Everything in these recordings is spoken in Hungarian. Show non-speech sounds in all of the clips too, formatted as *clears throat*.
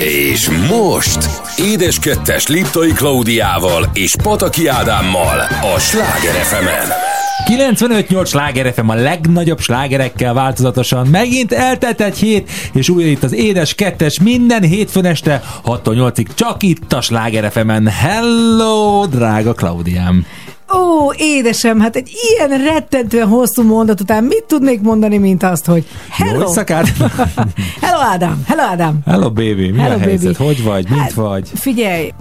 És most Édes Kettes Liptai Klaudiával és Pataki Ádámmal a Sláger fm 95-8 sláger FM a legnagyobb slágerekkel változatosan. Megint eltelt egy hét, és újra itt az édes kettes minden hétfőn este 6-8-ig csak itt a sláger FM-en. Hello, drága Klaudiám! Ó, édesem, hát egy ilyen rettentően hosszú mondat után mit tudnék mondani, mint azt, hogy hello. Jó *laughs* hello, Ádám. Hello, Ádám. Hello, baby. Mi hello, a helyzet? Baby. Hogy vagy? Mint hát, vagy? Figyelj,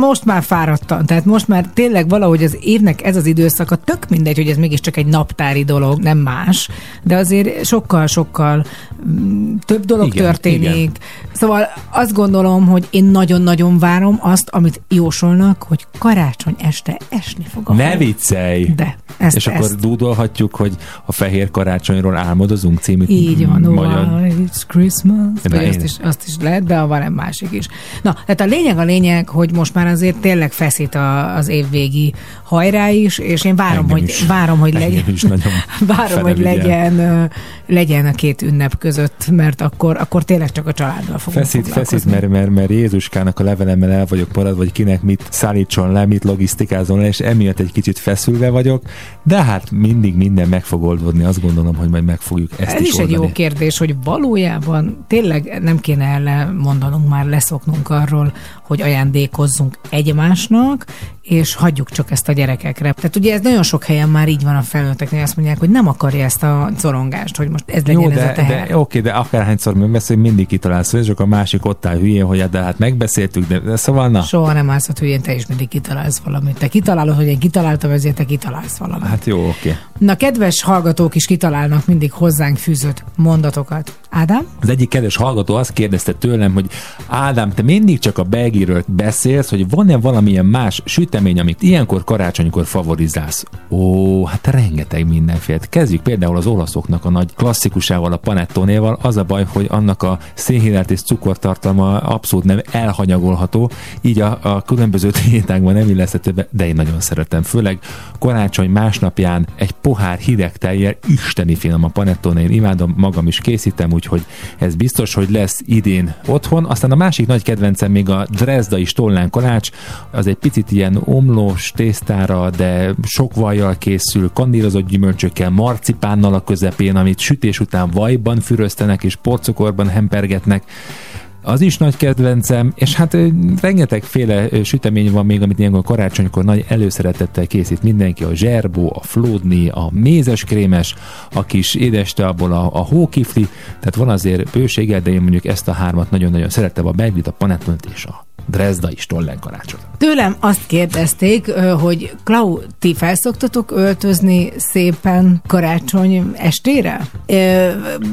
most már fáradtam. Tehát most már tényleg valahogy az évnek ez az időszaka tök mindegy, hogy ez mégiscsak egy naptári dolog, nem más, de azért sokkal-sokkal mm, több dolog igen, történik. Igen. Szóval azt gondolom, hogy én nagyon-nagyon várom azt, amit jósolnak, hogy karácsony este esni fog a ne viccelj! De. Ezt, és ezt. akkor dúdolhatjuk, hogy a fehér karácsonyról álmodozunk című Így van, magyar... it's Christmas. Vagy azt, is, azt is lehet, de van egy másik is. Na, tehát a lényeg a lényeg, hogy most már azért tényleg feszít a, az évvégi hajrá is, és én várom, Engem hogy, is. várom, hogy legyen, is *laughs* várom, hogy legyen, legyen a két ünnep között, mert akkor, akkor tényleg csak a családdal fogunk Feszít, feszít, mert, mert, mert Jézuskának a levelemmel el vagyok marad, vagy kinek mit szállítson le, mit logisztikázon le, és emiatt egy kicsit feszülve vagyok, de hát mindig minden meg fog oldódni, azt gondolom, hogy majd meg fogjuk ezt Ez is, is oldani. egy jó kérdés, hogy valójában tényleg nem kéne elmondanunk már, leszoknunk arról, hogy ajándékozzunk egymásnak, és hagyjuk csak ezt a gyerekekre. Tehát ugye ez nagyon sok helyen már így van a felnőtteknél, azt mondják, hogy nem akarja ezt a szorongást, hogy most ez legyen Jó, de, ez a teher. De, oké, de akárhányszor megbeszél, mindig kitalálsz, és akkor a másik ott áll hülyén, hogy hát de hát megbeszéltük, de, de szóval na. Soha nem állsz hülyén, te is mindig kitalálsz valamit. Te kitalálod, hogy én kitaláltam, ezért te kitalálsz valamit. Hát jó, oké. Na, kedves hallgatók is kitalálnak mindig hozzánk fűzött mondatokat. Ádám? Az egyik kedves hallgató azt kérdezte tőlem, hogy Ádám, te mindig csak a belgiről beszélsz, hogy van-e valamilyen más sütemény, amit ilyenkor karácsonykor favorizálsz? Ó, hát rengeteg mindenféle. Kezdjük például az olaszoknak a nagy klasszikusával, a panettonéval. Az a baj, hogy annak a szénhidrát és cukortartalma abszolút nem elhanyagolható, így a, a különböző diétákban nem illeszthető be, de én nagyon szeretem. Főleg karácsony másnapján egy pohár hideg tejjel isteni finom a panettone, én imádom, magam is készítem, úgyhogy ez biztos, hogy lesz idén otthon. Aztán a másik nagy kedvencem még a Dresdai Stollán kalács, az egy picit ilyen omlós tésztára, de sok vajjal készül, kandírozott gyümölcsökkel, marcipánnal a közepén, amit sütés után vajban füröztenek és porcukorban hempergetnek az is nagy kedvencem, és hát rengetegféle sütemény van még, amit ilyenkor karácsonykor nagy előszeretettel készít mindenki, a zserbó, a flódni, a mézes krémes, a kis édeste abból a, a hókifli, tehát van azért bősége, de én mondjuk ezt a hármat nagyon-nagyon szeretem, a Belvit, a Panettont és a is Tollen karácsony. Tőlem azt kérdezték, hogy Klau, ti felszoktatok öltözni szépen karácsony estére?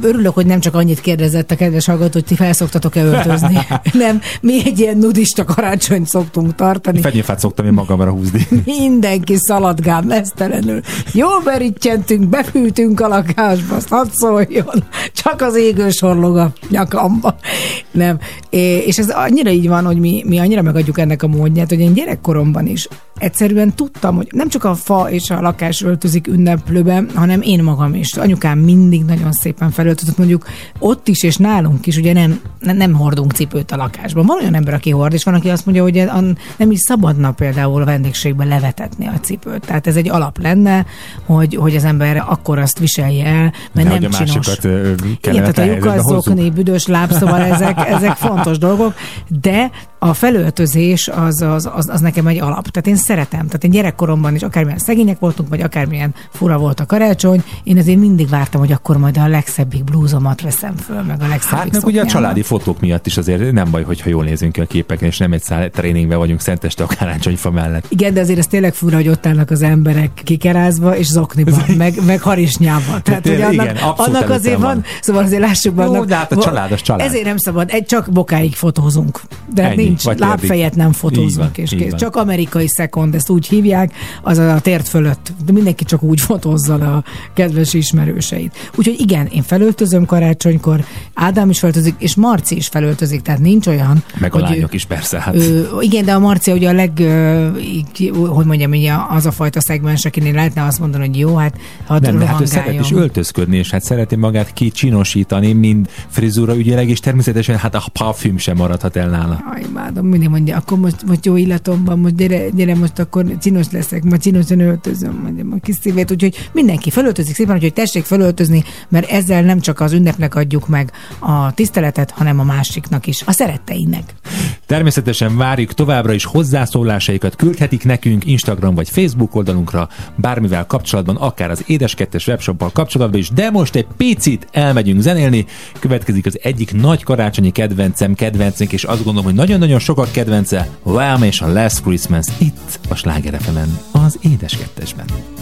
Örülök, hogy nem csak annyit kérdezett a kedves hallgató, hogy ti felszoktatok-e öltözni. *laughs* nem, mi egy ilyen nudista karácsonyt szoktunk tartani. Fenyőfát szoktam én magamra húzni. *laughs* Mindenki szaladgál mesztelenül. Jól berítjentünk, befűtünk a lakásba, azt hadd szóljon. Csak az égő sorlog a nyakamba. Nem. És ez annyira így van, hogy mi mi, annyira megadjuk ennek a módját, hogy én gyerekkoromban is egyszerűen tudtam, hogy nem csak a fa és a lakás öltözik ünneplőbe, hanem én magam is. Anyukám mindig nagyon szépen felöltözött, mondjuk ott is és nálunk is, ugye nem, nem hordunk cipőt a lakásban. Van olyan ember, aki hord, és van, aki azt mondja, hogy nem is szabadna például a vendégségben levetetni a cipőt. Tehát ez egy alap lenne, hogy, hogy az ember akkor azt viselje el, mert De nem csinos. Igen, tehát a lyukaszokni, büdös láb, szóval ezek, ezek fontos dolgok, de a felöltözés az, az, az, az nekem egy alap. Tehát én szeretem. Tehát én gyerekkoromban is akármilyen szegények voltunk, vagy akármilyen fura volt a karácsony, én azért mindig vártam, hogy akkor majd a legszebbik blúzomat veszem föl, meg a legszebbik Hát meg ugye a családi fotók miatt is azért nem baj, hogyha jól nézünk ki a képeken, és nem egy száll tréningben vagyunk szenteste a karácsonyfa mellett. Igen, de azért ez tényleg fura, hogy ott állnak az emberek kikerázva és zokniban, meg, meg harisnyában. Tehát, hogy annak, Igen, annak azért van, van, szóval azért lássuk be. Jó, de hát a család, az család. Ezért nem szabad, egy csak bokáig fotózunk. De Ennyi, nincs, lábfejet nem fotózunk, van, és kész. Csak amerikai szekon balkon, de ezt úgy hívják, az a tért fölött. De mindenki csak úgy fotózza a kedves ismerőseit. Úgyhogy igen, én felöltözöm karácsonykor, Ádám is felöltözik, és Marci is felöltözik, tehát nincs olyan. Meg a lányok ő, is persze, hát. Ö, igen, de a Marcia ugye a leg, hogy mondjam, ugye az a fajta szegmens, akinél lehetne azt mondani, hogy jó, hát hadd Nem, de hát ő szeret is öltözködni, és hát szereti magát kicsinosítani, mind frizura ügyileg, és természetesen hát a parfüm sem maradhat el nála. Aj, imádom, mindig mondja, akkor most, most jó illatom van, most gyere, gyere most akkor cinos leszek, majd cinosan öltözöm, mondjam a kis szívét, úgyhogy mindenki fölöltözik szépen, úgyhogy tessék fölöltözni, mert ezzel nem csak az ünnepnek adjuk meg a tiszteletet, hanem a másiknak is, a szeretteinek. Természetesen várjuk továbbra is hozzászólásaikat, küldhetik nekünk Instagram vagy Facebook oldalunkra, bármivel kapcsolatban, akár az Édeskettes webshoppal kapcsolatban is, de most egy picit elmegyünk zenélni, következik az egyik nagy karácsonyi kedvencem, kedvencünk, és azt gondolom, hogy nagyon-nagyon sokak kedvence, Wham és a Last Christmas itt a Sláger az Édeskettesben. Last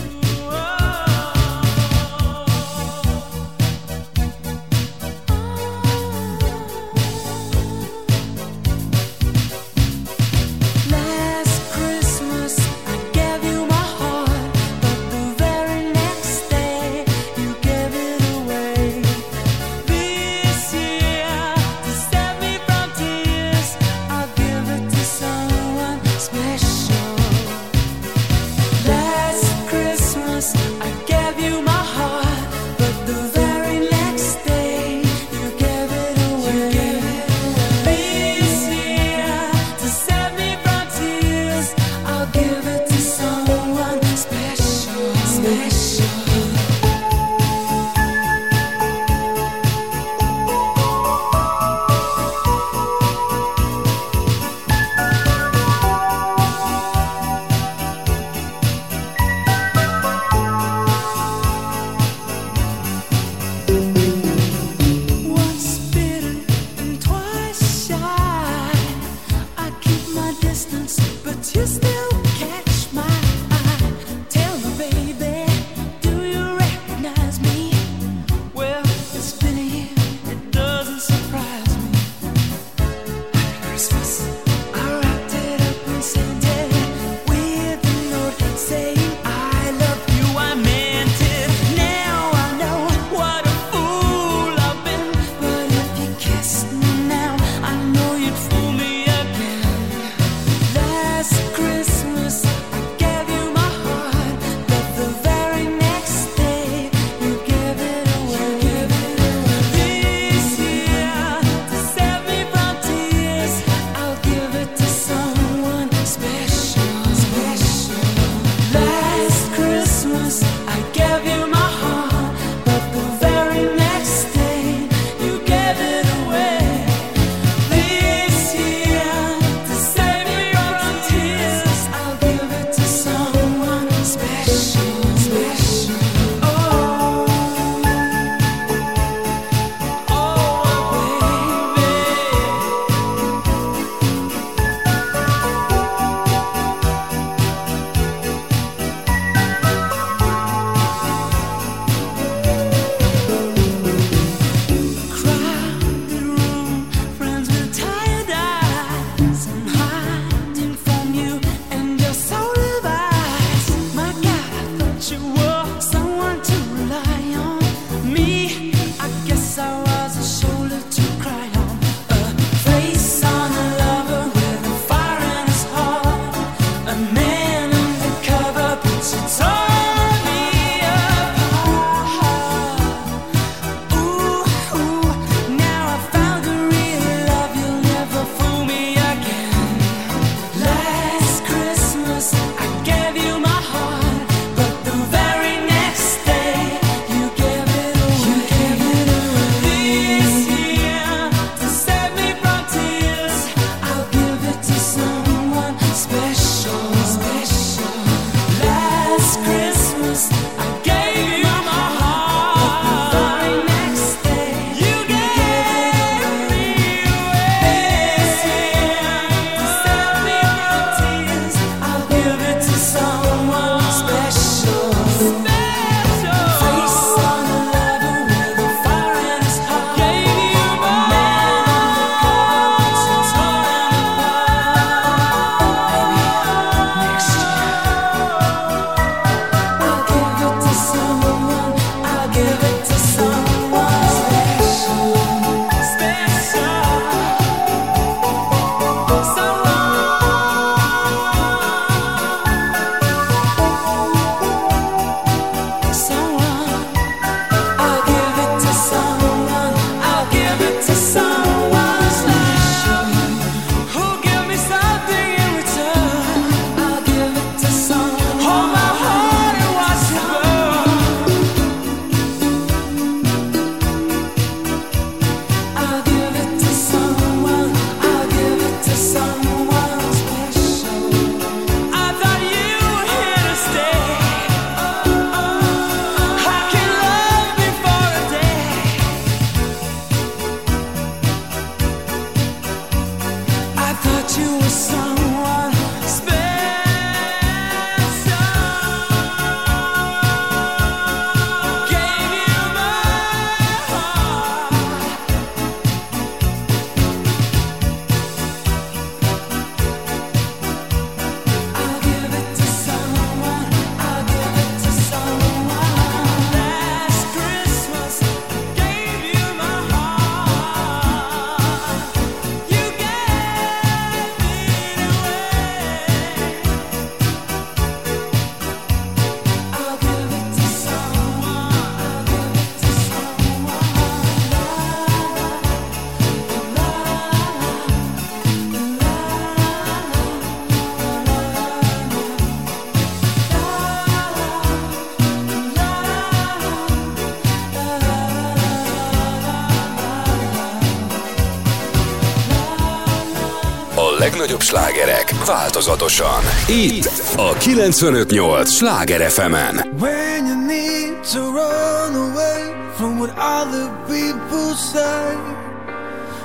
változatosan. Itt a 958 Sláger FM-en. When you need to run away from what other people say,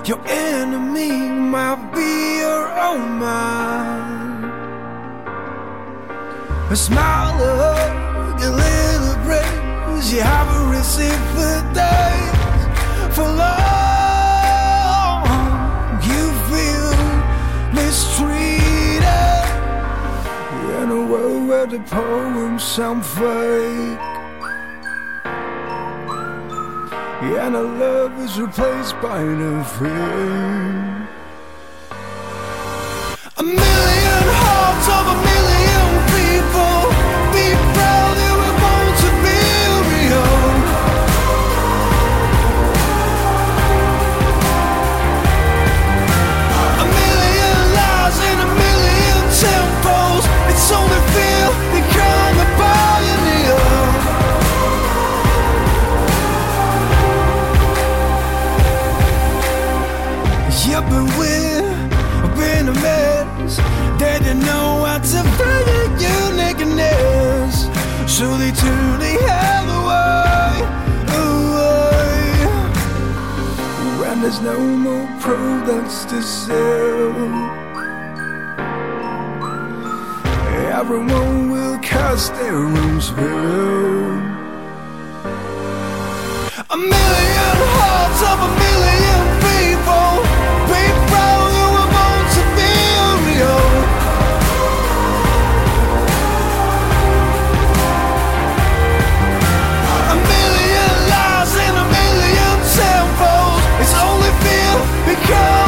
your enemy might be your own mind. A smile, a hug, a little praise you haven't received for days. The poems sound fake. Yeah, And our love is replaced by nothing. A million So they turn the hell away, away. When there's no more products to sell. Everyone will cast their own spell. A million hearts of a million girl.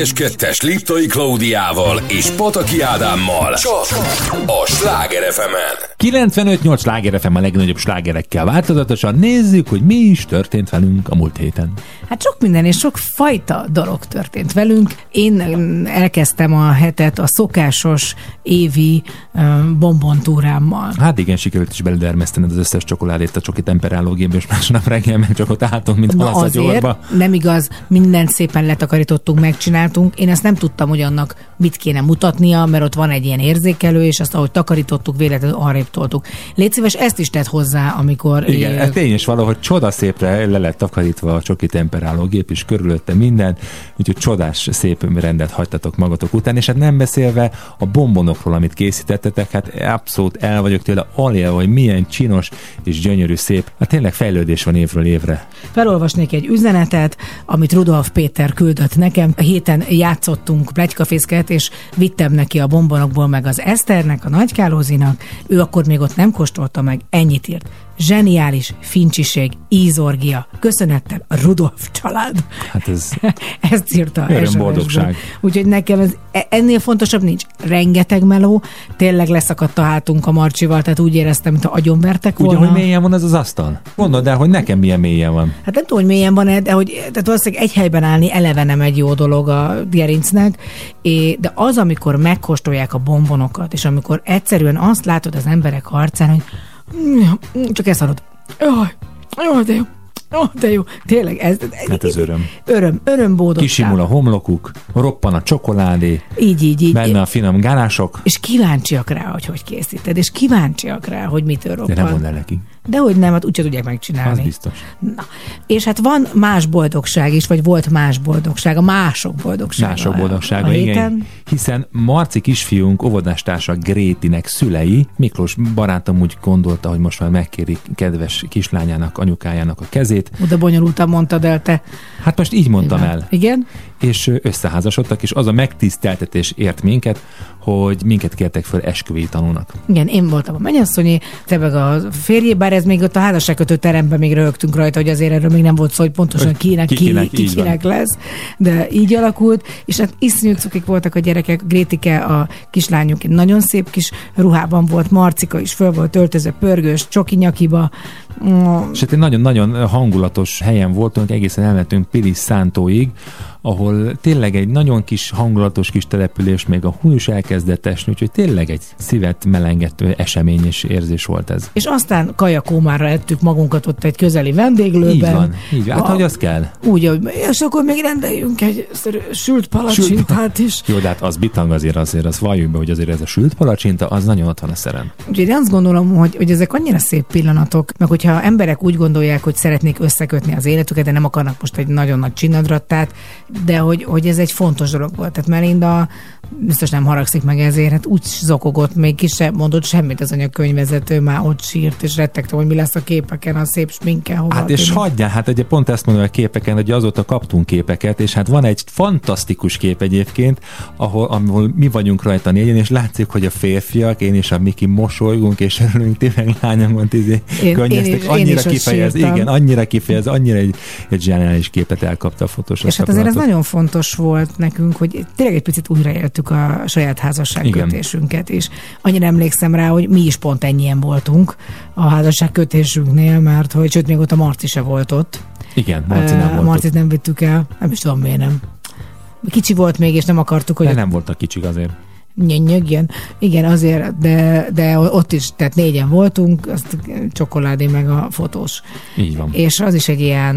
Know. Édes kettes Liptai Klaudiával és Pataki Ádámmal. Csak a Sláger FM-en. 95-8 sláger FM a legnagyobb slágerekkel változatosan. Nézzük, hogy mi is történt velünk a múlt héten. Hát sok minden és sok fajta dolog történt velünk. Én elkezdtem a hetet a szokásos évi bombontúrámmal. Hát igen, sikerült is beledermesztened az összes csokoládét a csoki temperálógépbe, és másnap reggel meg csak ott álltunk, mint Na azért, gyorba. nem igaz, mindent szépen letakarítottunk, megcsináltunk. Én ezt nem tudtam, hogy annak mit kéne mutatnia, mert ott van egy ilyen érzékelő, és azt, ahogy takarítottuk, véletlenül arrébb toltuk. Légy szíves, ezt is tett hozzá, amikor... Igen, ö, ez tény is valahogy csodaszépre le lett takarítva a csoki temperálógép, és körülötte minden, úgyhogy csodás szép rendet hagytatok magatok után, és hát nem beszélve a bombonokról, amit készítettetek, hát abszolút el vagyok tőle alélve, hogy milyen csinos és gyönyörű szép. Hát tényleg fejlődés van évről évre. felolvasnék egy üzenetet, amit Rudolf Péter küldött nekem. A héten játszottunk plegykafészket, és vittem neki a bombonokból meg az Eszternek, a Nagykálózinak. Ő akkor még ott nem kóstolta meg, ennyit írt. Zseniális fincsi ízorgia. Köszönettel a Rudolf család. Hát ez *laughs* Ezt írta. Öröm, SMS-ből. boldogság. Úgyhogy nekem ez, e- ennél fontosabb nincs. Rengeteg meló, tényleg leszakadt a hátunk a Marcsival, tehát úgy éreztem, mintha agyonvertek volna. hogy mélyen van az az asztal? Gondold el, hogy nekem milyen mélyen van. Hát nem tudom, hogy mélyen van de hogy tehát valószínűleg egy helyben állni eleve nem egy jó dolog a gerincnek, de az, amikor megkóstolják a bombonokat, és amikor egyszerűen azt látod az emberek arcán, hogy csak ezt hallod. Jaj, jaj, de jó. Ó, de jó, tényleg, ez, Hát ez öröm. öröm, öröm, boldogság. Kisimul a homlokuk, roppan a csokoládé, Így, így, így. benne a finom gálások, És kíváncsiak rá, hogy hogy készíted, és kíváncsiak rá, hogy mitől de roppan. nem mondd el neki. De hogy nem, hát úgyse tudják megcsinálni. Az biztos. Na. És hát van más boldogság is, vagy volt más boldogság, a mások boldogsága. Mások a boldogsága, héten. igen. Hiszen Marci kisfiunk óvodástása Grétinek szülei, Miklós barátom úgy gondolta, hogy most már megkéri kedves kislányának, anyukájának a kezét. Oda bonyolultan mondtad el te. Hát most így mondtam Igen. el. Igen? És összeházasodtak, és az a megtiszteltetés ért minket, hogy minket kértek föl esküvői tanulnak. Igen, én voltam a mennyasszonyi, te meg a férjé, bár ez még ott a házasságkötő teremben még rögtünk rajta, hogy azért erről még nem volt szó, hogy pontosan kinek, ki, kikinek, ki, így van. kinek lesz, de így alakult, és hát iszonyú cukik voltak a gyerekek, Grétike, a kislányunk nagyon szép kis ruhában volt, Marcika is föl volt öltözve, pörgős, csoki nyakiba, És hát egy nagyon-nagyon hangulatos helyen voltunk, egészen elmentünk Pilis Szántóig, ahol tényleg egy nagyon kis hangulatos kis település, még a hús elkezdett esni, úgyhogy tényleg egy szívet melengető esemény és érzés volt ez. és aztán kajakómára ettük magunkat ott egy közeli vendéglőben. Így van, így van. Hát, A- hogy az kell. Úgy, hogy, és akkor még rendeljünk egy sült palacsintát is. Jó, de hát az bitang azért, azért, az valljuk be, hogy azért ez a sült palacsinta, az nagyon ott van a szerem. Úgyhogy én azt gondolom, hogy, hogy ezek annyira szép pillanatok, meg hogyha emberek úgy gondolják, hogy szeretnék összekötni az életüket, de nem akarnak most egy nagyon nagy csinnadrattát, de hogy, hogy ez egy fontos dolog volt. Tehát Melinda biztos nem haragszik meg ezért, hát úgy zokogott, még ki sem mondott semmit az anyakönyvvezető, már ott sírt, és rettegte, hogy mi lesz a képeken, a szép sminken, hova Hát és hagyjál, hát ugye pont ezt mondom a képeken, hogy azóta kaptunk képeket, és hát van egy fantasztikus kép egyébként, ahol, ahol mi vagyunk rajta négyen, és látszik, hogy a férfiak, én és a Miki mosolygunk, és örülünk, ti meg lányomon izé Én- könnyeztek. én is- én annyira ott kifejez, igen, annyira kifejez, annyira egy, egy zseniális képet elkapta a fotós. És hát azért ez nagyon fontos volt nekünk, hogy tényleg egy picit újraéltük a saját házasságkötésünket, és annyira emlékszem rá, hogy mi is pont ennyien voltunk a házasságkötésünknél, mert hogy sőt, még ott a Marci se volt ott. Igen, Marci nem Ö, volt ott. Marcit nem vittük el, nem is tudom miért nem. Kicsi volt még, és nem akartuk, hogy De ott nem voltak kicsik azért. Nyögjön. Igen, azért, de, de ott is, tehát négyen voltunk, azt csokoládé meg a fotós. Így van. És az is egy ilyen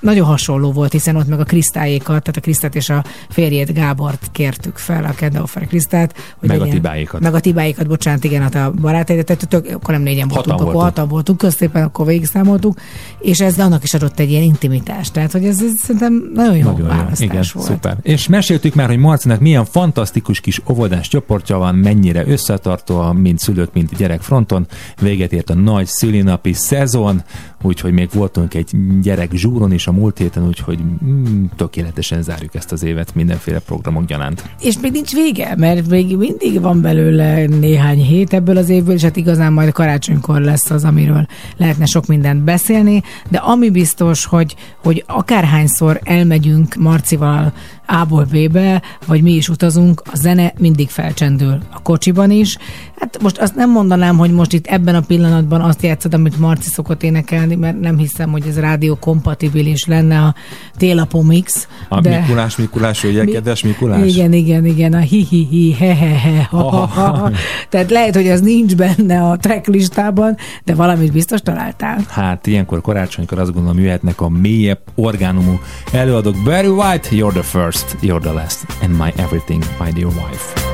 nagyon hasonló volt, hiszen ott meg a Krisztályékat, tehát a Krisztát és a férjét Gábort kértük fel, a Keddauffer Krisztát. Hogy Meg a Tibáékat. Meg a Tibáikat, bocsánat, igen, hát a barátaidat, tehát tök, akkor nem négyen voltunk, Hatan akkor voltunk. hatan voltunk, köztépen akkor végig számoltuk, és ez annak is adott egy ilyen intimitást. Tehát, hogy ez, ez szerintem nagyon jó Nagyon jó. választás Igen, volt. szuper. És meséltük már, hogy Marcinak milyen fantasztikus kis óvodás csoportja van, mennyire összetartóan, mint szülők, mint gyerek fronton. Véget ért a nagy szülinapi szezon, úgyhogy még voltunk egy gyerek zsúron is a múlt héten, úgyhogy mm, tökéletesen zárjuk ezt az évet mindenféle programok gyanánt. És még nincs vége, mert még mindig van belőle néhány hét ebből az évből, és hát igazán majd karácsonykor lesz az, amiről lehetne sok mindent beszélni, de ami biztos, hogy, hogy akárhányszor elmegyünk Marcival A-ból B-be, vagy mi is utazunk, a zene mindig felcsendül. A kocsiban is. Hát most azt nem mondanám, hogy most itt ebben a pillanatban azt játszod, amit Marci szokott énekelni, mert nem hiszem, hogy ez rádió kompatibilis lenne a télapó mix. A de... Mikulás, Mikulás, ugye, Mi- kedves Mikulás? Igen, igen, igen, a hi-hi-hi, he-he-he, ha-ha-ha. Tehát lehet, hogy az nincs benne a tracklistában, de valamit biztos találtál. Hát ilyenkor karácsonykor azt gondolom jöhetnek a mélyebb orgánumú előadók. Barry White, you're the first, you're the last, and my everything, my dear wife.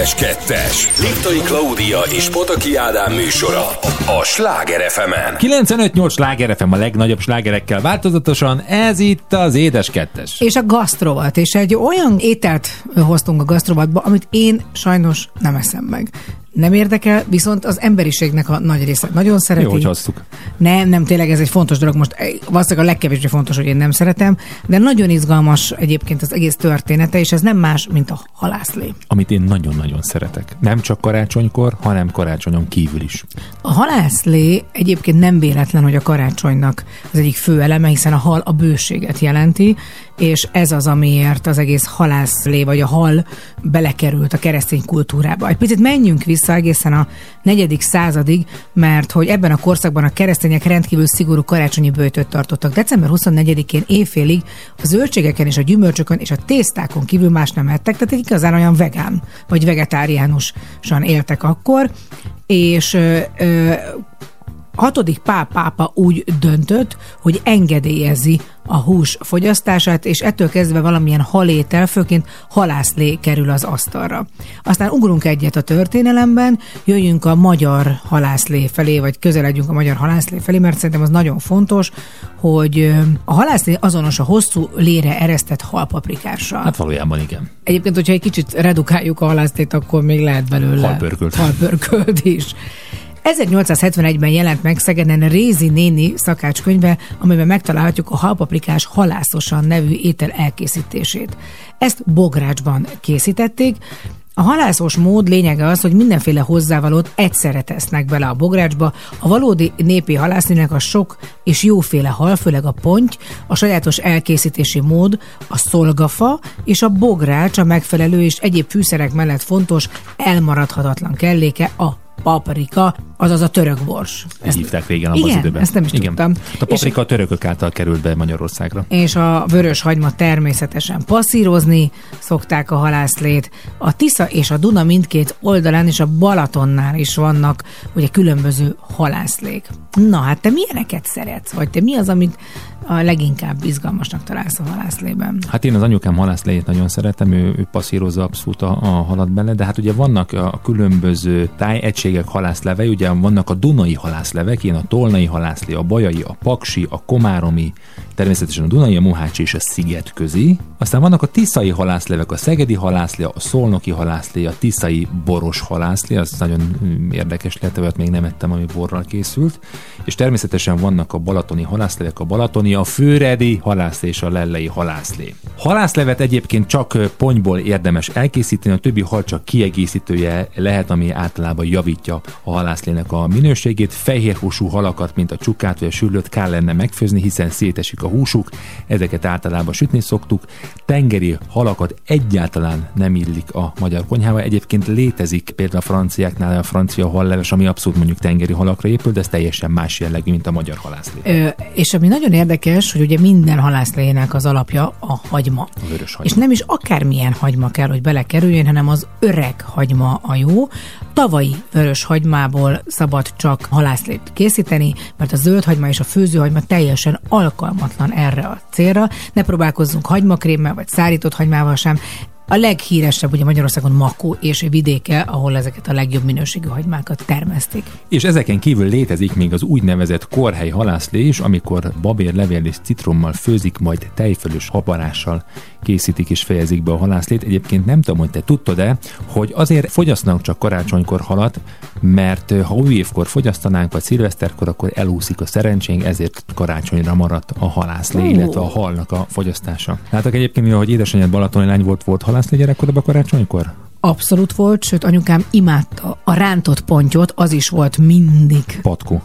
Édes Kettes. Liptai Klaudia és Pataki Ádám műsora a Sláger fm 95-8 sláger FM a legnagyobb slágerekkel változatosan, ez itt az Édes Kettes. És a gasztrovat, és egy olyan ételt hoztunk a gasztrovatba, amit én sajnos nem eszem meg. Nem érdekel, viszont az emberiségnek a nagy része nagyon szereti. Jó, hogy hoztuk. Nem, nem, tényleg ez egy fontos dolog. Most eh, valószínűleg a legkevésbé fontos, hogy én nem szeretem, de nagyon izgalmas egyébként az egész története, és ez nem más, mint a halászlé. Amit én nagyon-nagyon szeretek. Nem csak karácsonykor, hanem karácsonyon kívül is. A halászlé egyébként nem véletlen, hogy a karácsonynak az egyik fő eleme, hiszen a hal a bőséget jelenti, és ez az, amiért az egész halászlé, vagy a hal belekerült a keresztény kultúrába. Egy picit menjünk vissza egészen a negyedik századig, mert hogy ebben a korszakban a keresztények rendkívül szigorú karácsonyi bőjtöt tartottak. December 24-én éjfélig a zöldségeken és a gyümölcsökön és a tésztákon kívül más nem ettek, tehát igazán olyan vegán vagy vegetáriánusan éltek akkor, és ö, ö, hatodik páp pápa úgy döntött, hogy engedélyezi a hús fogyasztását, és ettől kezdve valamilyen halétel, főként halászlé kerül az asztalra. Aztán ugrunk egyet a történelemben, jöjjünk a magyar halászlé felé, vagy közeledjünk a magyar halászlé felé, mert szerintem az nagyon fontos, hogy a halászlé azonos a hosszú lére eresztett halpaprikással. Hát valójában igen. Egyébként, hogyha egy kicsit redukáljuk a halászlét, akkor még lehet belőle Halpörkölt. halpörkölt is. 1871-ben jelent meg Szegeden Rézi néni szakácskönyve, amiben megtalálhatjuk a halpaprikás halászosan nevű étel elkészítését. Ezt bográcsban készítették, a halászos mód lényege az, hogy mindenféle hozzávalót egyszerre tesznek bele a bográcsba. A valódi népi halászlének a sok és jóféle hal, főleg a ponty, a sajátos elkészítési mód, a szolgafa és a bogrács a megfelelő és egyéb fűszerek mellett fontos, elmaradhatatlan kelléke a paprika, azaz a török bors. Ezt hívták régen abban igen, az időben. ezt nem is igen. tudtam. A paprika a törökök által került be Magyarországra. és a vörös hagyma természetesen passzírozni szokták a halászlét. A Tisza és a Duna mindkét oldalán és a Balatonnál is vannak ugye különböző halászlék. Na hát te milyeneket szeretsz? Vagy te mi az, amit a leginkább izgalmasnak találsz a halászlében? Hát én az anyukám halászlejét nagyon szeretem, ő, ő passzírozza abszolút a, a halat bele, de hát ugye vannak a, különböző tájegységek halászlevei, ugye vannak a Dunai halászlevek, ilyen a Tolnai halászlé, a Bajai, a Paksi, a Komáromi, természetesen a Dunai, a Mohácsi és a Szigetközi. Aztán vannak a Tiszai halászlevek, a Szegedi halászlé, a Szolnoki halászlé, a Tiszai boros halászlé, az nagyon mm, érdekes lehet, olyat még nem ettem, ami borral készült. És természetesen vannak a balatoni halászlevek, a balatoni, a főredi halászlé és a lellei halászlé. Halászlevet egyébként csak ponyból érdemes elkészíteni, a többi hal csak kiegészítője lehet, ami általában javítja a halászlének a minőségét. Fehér húsú halakat, mint a csukát vagy a sülőt kell lenne megfőzni, hiszen szétesik a húsuk, ezeket általában sütni szoktuk. Tengeri halakat egyáltalán nem illik a magyar konyhába. Egyébként létezik például a franciáknál a francia halleves, ami abszolút mondjuk tengeri halakra épül, de ez teljesen más jellegű, mint a magyar halászlé. Ö, és ami nagyon érdekes, hogy ugye minden halászlének az alapja a hagyma. A vörös hagyma. És nem is akármilyen hagyma kell, hogy belekerüljön, hanem az öreg hagyma a jó. Tavalyi vörös hagymából szabad csak halászlét készíteni, mert a zöld hagyma és a főzőhagyma teljesen alkalmatlan erre a célra. Ne próbálkozzunk hagymakrémmel vagy szárított hagymával sem. A leghíresebb ugye Magyarországon Makó és vidéke, ahol ezeket a legjobb minőségű hagymákat termesztik. És ezeken kívül létezik még az úgynevezett korhely halászlé is, amikor babér levél és citrommal főzik, majd tejfölös habarással készítik és fejezik be a halászlét. Egyébként nem tudom, hogy te tudtad-e, hogy azért fogyasztanak csak karácsonykor halat, mert ö, ha új évkor fogyasztanánk, vagy szilveszterkor, akkor elúszik a szerencsénk, ezért karácsonyra maradt a halászlé, illetve a halnak a fogyasztása. Látok egyébként, hogy édesanyád balatoni lány volt, volt halászlé gyerekkorban karácsonykor? Abszolút volt, sőt anyukám imádta a rántott pontyot, az is volt mindig. Patkó.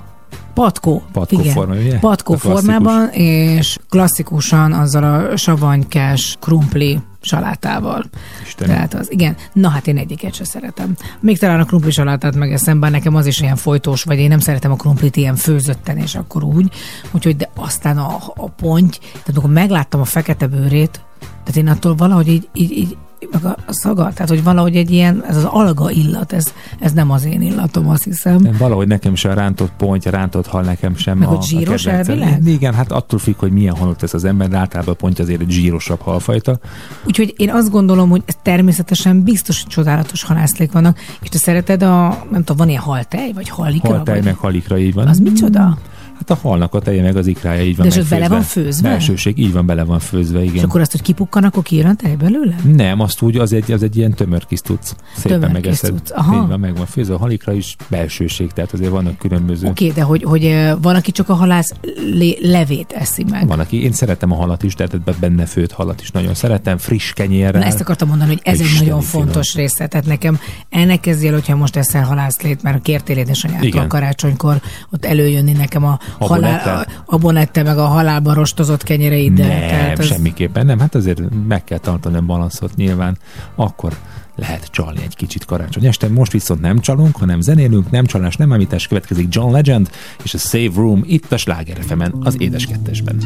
Patkó. Patkó igen. forma, ugye? Patkó A formában, és klasszikusan azzal a savanykás krumpli salátával. Istenem. Tehát az, igen. Na hát én egyiket se szeretem. Még talán a krumpli salátát megeszem, bár nekem az is ilyen folytós, vagy én nem szeretem a krumplit ilyen főzötten, és akkor úgy. Úgyhogy de aztán a, a ponty, tehát amikor megláttam a fekete bőrét, tehát én attól valahogy így, így, így meg a, szaga, tehát hogy valahogy egy ilyen, ez az alga illat, ez, ez nem az én illatom, azt hiszem. Nem, valahogy nekem sem a rántott pontja, rántott hal nekem sem Meg a, hogy zsíros a elvileg? Igen, hát attól függ, hogy milyen halot tesz az ember, de általában a pontja azért egy zsírosabb halfajta. Úgyhogy én azt gondolom, hogy ez természetesen biztos, hogy csodálatos halászlék vannak, és te szereted a, nem tudom, van ilyen haltej, vagy halikra? Haltej vagy? meg halikra így van. Az micsoda? Hát a halnak a teje meg az ikrája így van De és bele van főzve? Belsőség, így van, bele van főzve, igen. És akkor azt, hogy kipukkan, akkor kijön tej belőle? Nem, azt úgy, az egy, az egy ilyen tömör kis tudsz. Szépen Tömör megeszed. aha. Így van, meg van főzve. A halikra is belsőség, tehát azért vannak különböző. Oké, okay, de hogy, hogy van, aki csak a halász levét eszi meg. Van, aki, én szeretem a halat is, tehát benne főtt halat is nagyon szeretem, friss kenyérrel. Na ezt akartam mondani, hogy ez egy nagyon finom. fontos része. Tehát nekem ennek kezdjél, hogyha most eszel halászlét, mert kértél édesanyától karácsonykor ott előjönni nekem a, A halál, bonette? meg a halálban rostozott kenyereiddel. Nem, Tehát az- semmiképpen nem. Hát azért meg kell tartani a balanszot nyilván. Akkor lehet csalni egy kicsit karácsony este. Most viszont nem csalunk, hanem zenélünk, nem csalás, nem említés. Következik John Legend és a Save Room itt a Sláger az Édes Kettesben.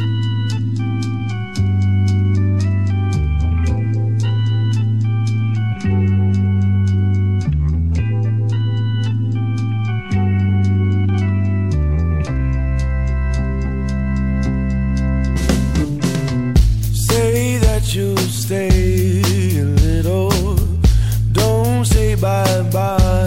Stay a little. Don't say bye bye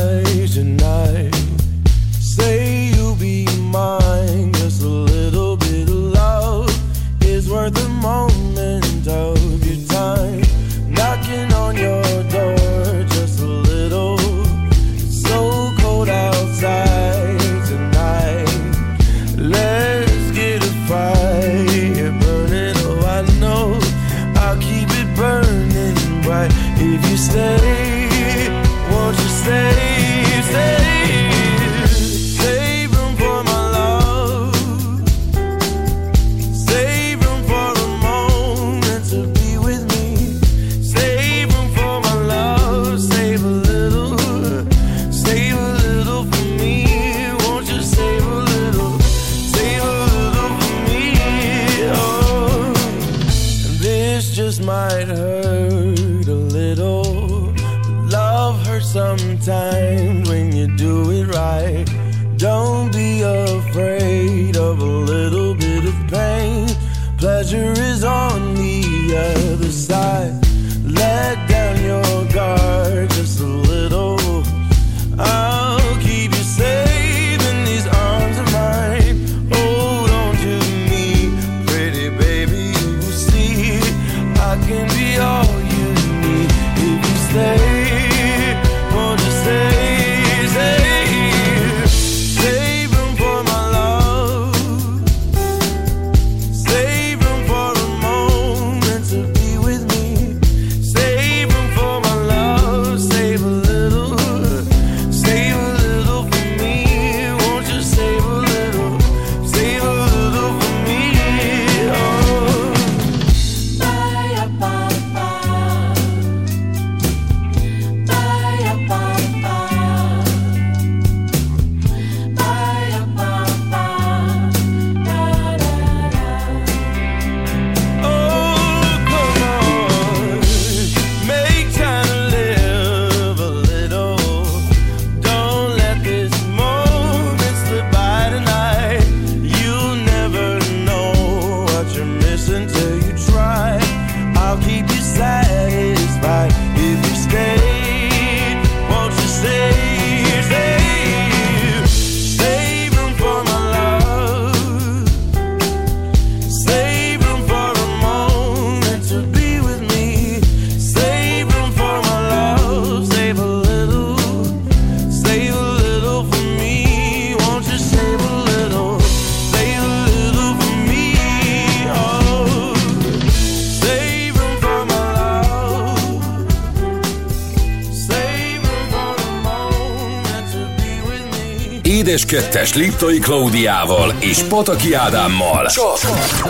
2-es Liptai Klaudiával és Pataki Ádámmal. Csak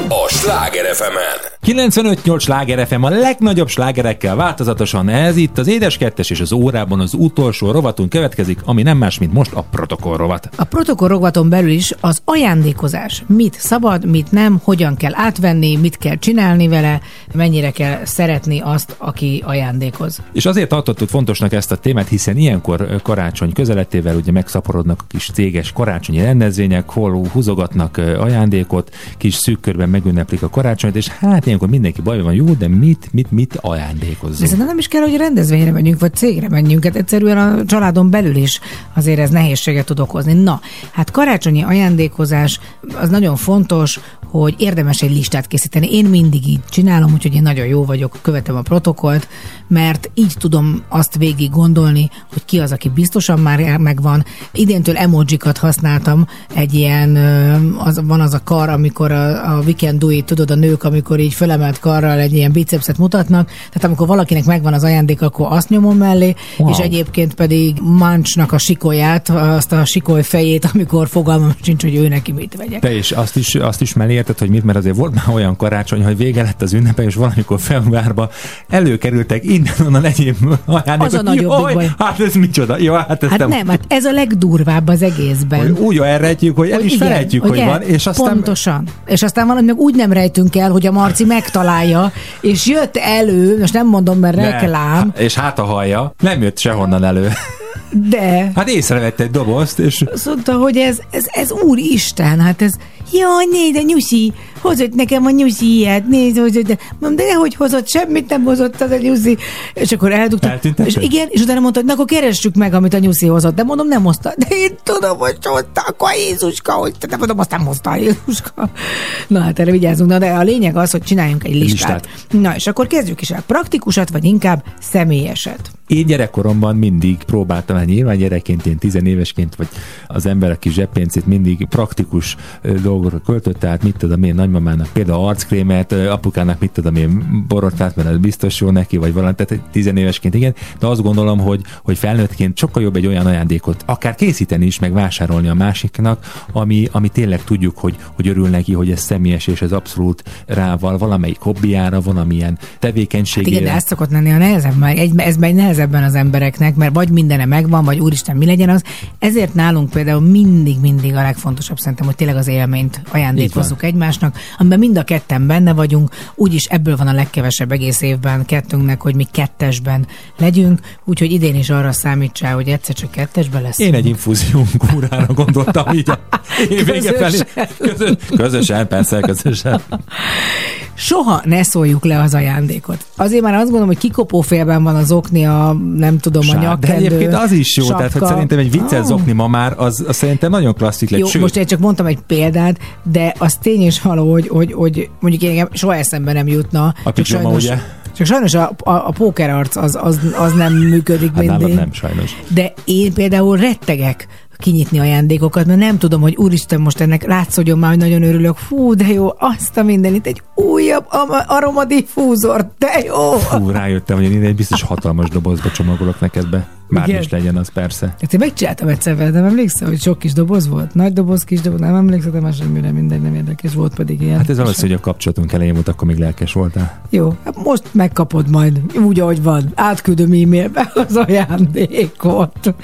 a Sláger fm 95-8 Sláger FM a legnagyobb slágerekkel változatosan ez itt az Édes 2 és az órában az utolsó rovatunk következik, ami nem más, mint most a protokoll rovat. A protokoll rovaton belül is az ajándékozás. Mit szabad, mit nem, hogyan kell átvenni, mit kell csinálni vele, mennyire kell szeretni azt, aki ajándékoz. És azért tartottuk fontosnak ezt a témát, hiszen ilyenkor karácsony közeletével ugye megszaporodnak a kis céges karácsonyi rendezvények, hol húzogatnak ajándékot, kis szűk körben megünneplik a karácsonyt, és hát ilyenkor mindenki bajban van, jó, de mit, mit, mit ajándékozzunk? szerintem nem is kell, hogy rendezvényre menjünk, vagy cégre menjünk. Hát egyszerűen a családon belül is azért ez nehézséget tud okozni. Na, hát karácsonyi ajándékozás az nagyon fontos, hogy érdemes egy listát készíteni. Én mindig így csinálom, úgyhogy én nagyon jó vagyok, követem a protokollt, mert így tudom azt végig gondolni, hogy ki az, aki biztosan már megvan. Idéntől emojikat használtam, egy ilyen, az, van az a kar, amikor a, a weekend do it, tudod, a nők, amikor így fölemelt karral egy ilyen bicepset mutatnak, tehát amikor valakinek megvan az ajándék, akkor azt nyomom mellé, wow. és egyébként pedig Mancsnak a sikolyát, azt a sikoly fejét, amikor fogalmam sincs, hogy ő neki mit vegyek. Te is azt is, azt is mellé érted, hogy mit, mert azért volt már olyan karácsony, hogy vége lett az ünnepe, és valamikor februárban előkerültek innen-onnan egyéb ajándékok. Az a nagyobbik Jaj, baj. Hát ez micsoda? Jó, hát ezt Hát nem, nem, hát ez a legdurvább az egészben. hogy úgy elrejtjük, hogy el is igen, felejtjük, hogy, el- van, és aztán Pontosan. És aztán valami meg úgy nem rejtünk el, hogy a Marci megtalálja, és jött elő, most nem mondom, mert Ne, reklám, há- És hát a hallja, nem jött sehonnan elő. de Hát észrevett egy dobozt, és azt mondta, hogy ez, ez, ez úristen, hát ez, jaj, nézd, a nyusi, hozott nekem a nyusi ilyet, nézd, hogy, de, mondom, de hogy hozott, semmit nem hozott az a nyusi. És akkor eldugta. És igen, és utána mondta, hogy na, akkor keressük meg, amit a nyusi hozott. De mondom, nem hozta. De én tudom, hogy hozta, akkor a Jézuska, hogy te nem mondom, azt nem hozta Jézuska. Na hát erre vigyázzunk. Na, de a lényeg az, hogy csináljunk egy listát. Listát. Na, és akkor kezdjük is el. Praktikusat, vagy inkább személyeset. Én gyerekkoromban mindig próbáltam, hát nyilván gyerekként, én tizenévesként, vagy az ember a kis zseppéncét mindig praktikus dolgokra költött, tehát mit tudom én, nagymamának például arckrémet, apukának mit tudom én, borotát, mert ez biztos jó neki, vagy valami, tehát tizenévesként igen, de azt gondolom, hogy, hogy felnőttként sokkal jobb egy olyan ajándékot akár készíteni is, meg vásárolni a másiknak, ami, ami tényleg tudjuk, hogy, hogy örül neki, hogy ez személyes, és ez abszolút rával valamelyik hobbiára, valamilyen Hát tevékenységére. igen, de ez szokott lenni a nehezebb, mert egy, ez megy nehezebben az embereknek, mert vagy mindene megvan, vagy úristen, mi legyen az. Ezért nálunk például mindig, mindig a legfontosabb szerintem, hogy tényleg az élményt ajándékozzuk egymásnak, amiben mind a ketten benne vagyunk, úgyis ebből van a legkevesebb egész évben kettőnknek, hogy mi kettesben legyünk, úgyhogy idén is arra számítsál, hogy egyszer csak kettesben lesz. Én egy infúzió kúrára gondoltam így a vége felé. Közösen. Közösen. persze, közösen. Soha ne szóljuk le az ajándékot. Azért már azt gondolom, hogy kikopófélben van az okni, a nem tudom, a Sár. De nyakkendő, egyébként az is jó, tehát hogy sapka. szerintem egy viccet Ah. zokni ma már, az, az szerintem nagyon klasszik lett. Jó, Sőt, most én csak mondtam egy példát, de az tény és való, hogy, hogy, hogy mondjuk én engem soha eszembe nem jutna. A pijama, sajnos, ugye? Csak sajnos a, a, a pókerarc az, az, az nem működik hát mindig. nem, sajnos. De én például rettegek kinyitni ajándékokat, mert nem tudom, hogy úristen, most ennek látszódjon már, hogy nagyon örülök. Fú, de jó, azt a mindenit, egy újabb aromadifúzor, de jó! Fú, rájöttem, hogy én egy biztos hatalmas dobozba csomagolok neked be. Már is legyen az persze. Hát én megcsináltam egyszer nem emlékszel, hogy sok kis doboz volt? Nagy doboz, kis doboz, nem emlékszel, de már semmire mindegy, nem érdekes volt pedig ilyen. Hát ez valószínű, hogy a kapcsolatunk elején volt, akkor még lelkes voltál. Jó, hát most megkapod majd, úgy, ahogy van. Átküldöm e-mailbe az ajándékot.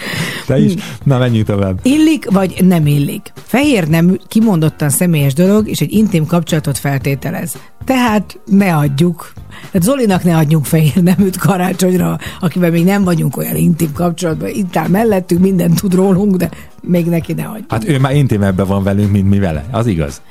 Te is? Na, menjünk tovább. Illik, vagy nem illik? Fehér nem kimondottan személyes dolog, és egy intim kapcsolatot feltételez. Tehát ne adjuk. Tehát Zolinak ne adjunk fehér neműt karácsonyra, akivel még nem vagyunk olyan intim kapcsolatban. Itt áll mellettünk, mindent tud rólunk, de még neki ne adjuk. Hát ő már intimebben van velünk, mint mi vele. Az igaz.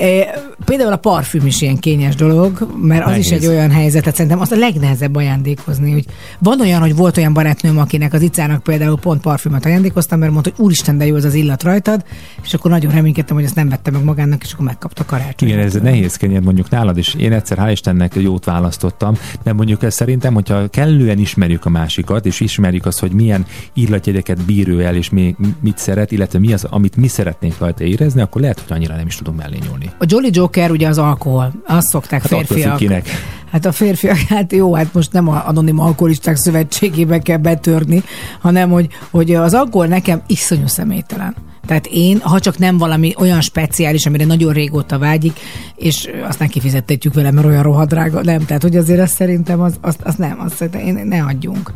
E, Például a parfüm is ilyen kényes dolog, mert az Nehéz. is egy olyan helyzet, tehát szerintem azt a legnehezebb ajándékozni, hogy van olyan, hogy volt olyan barátnőm, akinek az icának például pont parfümöt ajándékoztam, mert mondta, hogy úristen, de jó az az illat rajtad, és akkor nagyon reménykedtem, hogy ezt nem vette meg magának, és akkor megkapta karácsony. Igen, ez nehéz kenyér mondjuk nálad is. Én egyszer, hál' Istennek jót választottam, de mondjuk ez szerintem, hogyha kellően ismerjük a másikat, és ismerjük azt, hogy milyen illatjegyeket bír ő el, és mi, mit szeret, illetve mi az, amit mi szeretnénk rajta érezni, akkor lehet, hogy annyira nem is tudunk mellé nyúlni. A Jolly Joker ugye az alkohol, azt szokták Hát férfiak. kinek. Hát a férfiak, *laughs* hát jó, hát most nem a anonim alkoholisták szövetségébe kell betörni, hanem hogy, hogy az alkohol nekem iszonyú személytelen. Tehát én, ha csak nem valami olyan speciális, amire nagyon régóta vágyik, és azt nem kifizettetjük vele, mert olyan rohadrága, nem. Tehát, hogy azért azt szerintem, az, azt, azt nem, azt szerintem én, ne adjunk.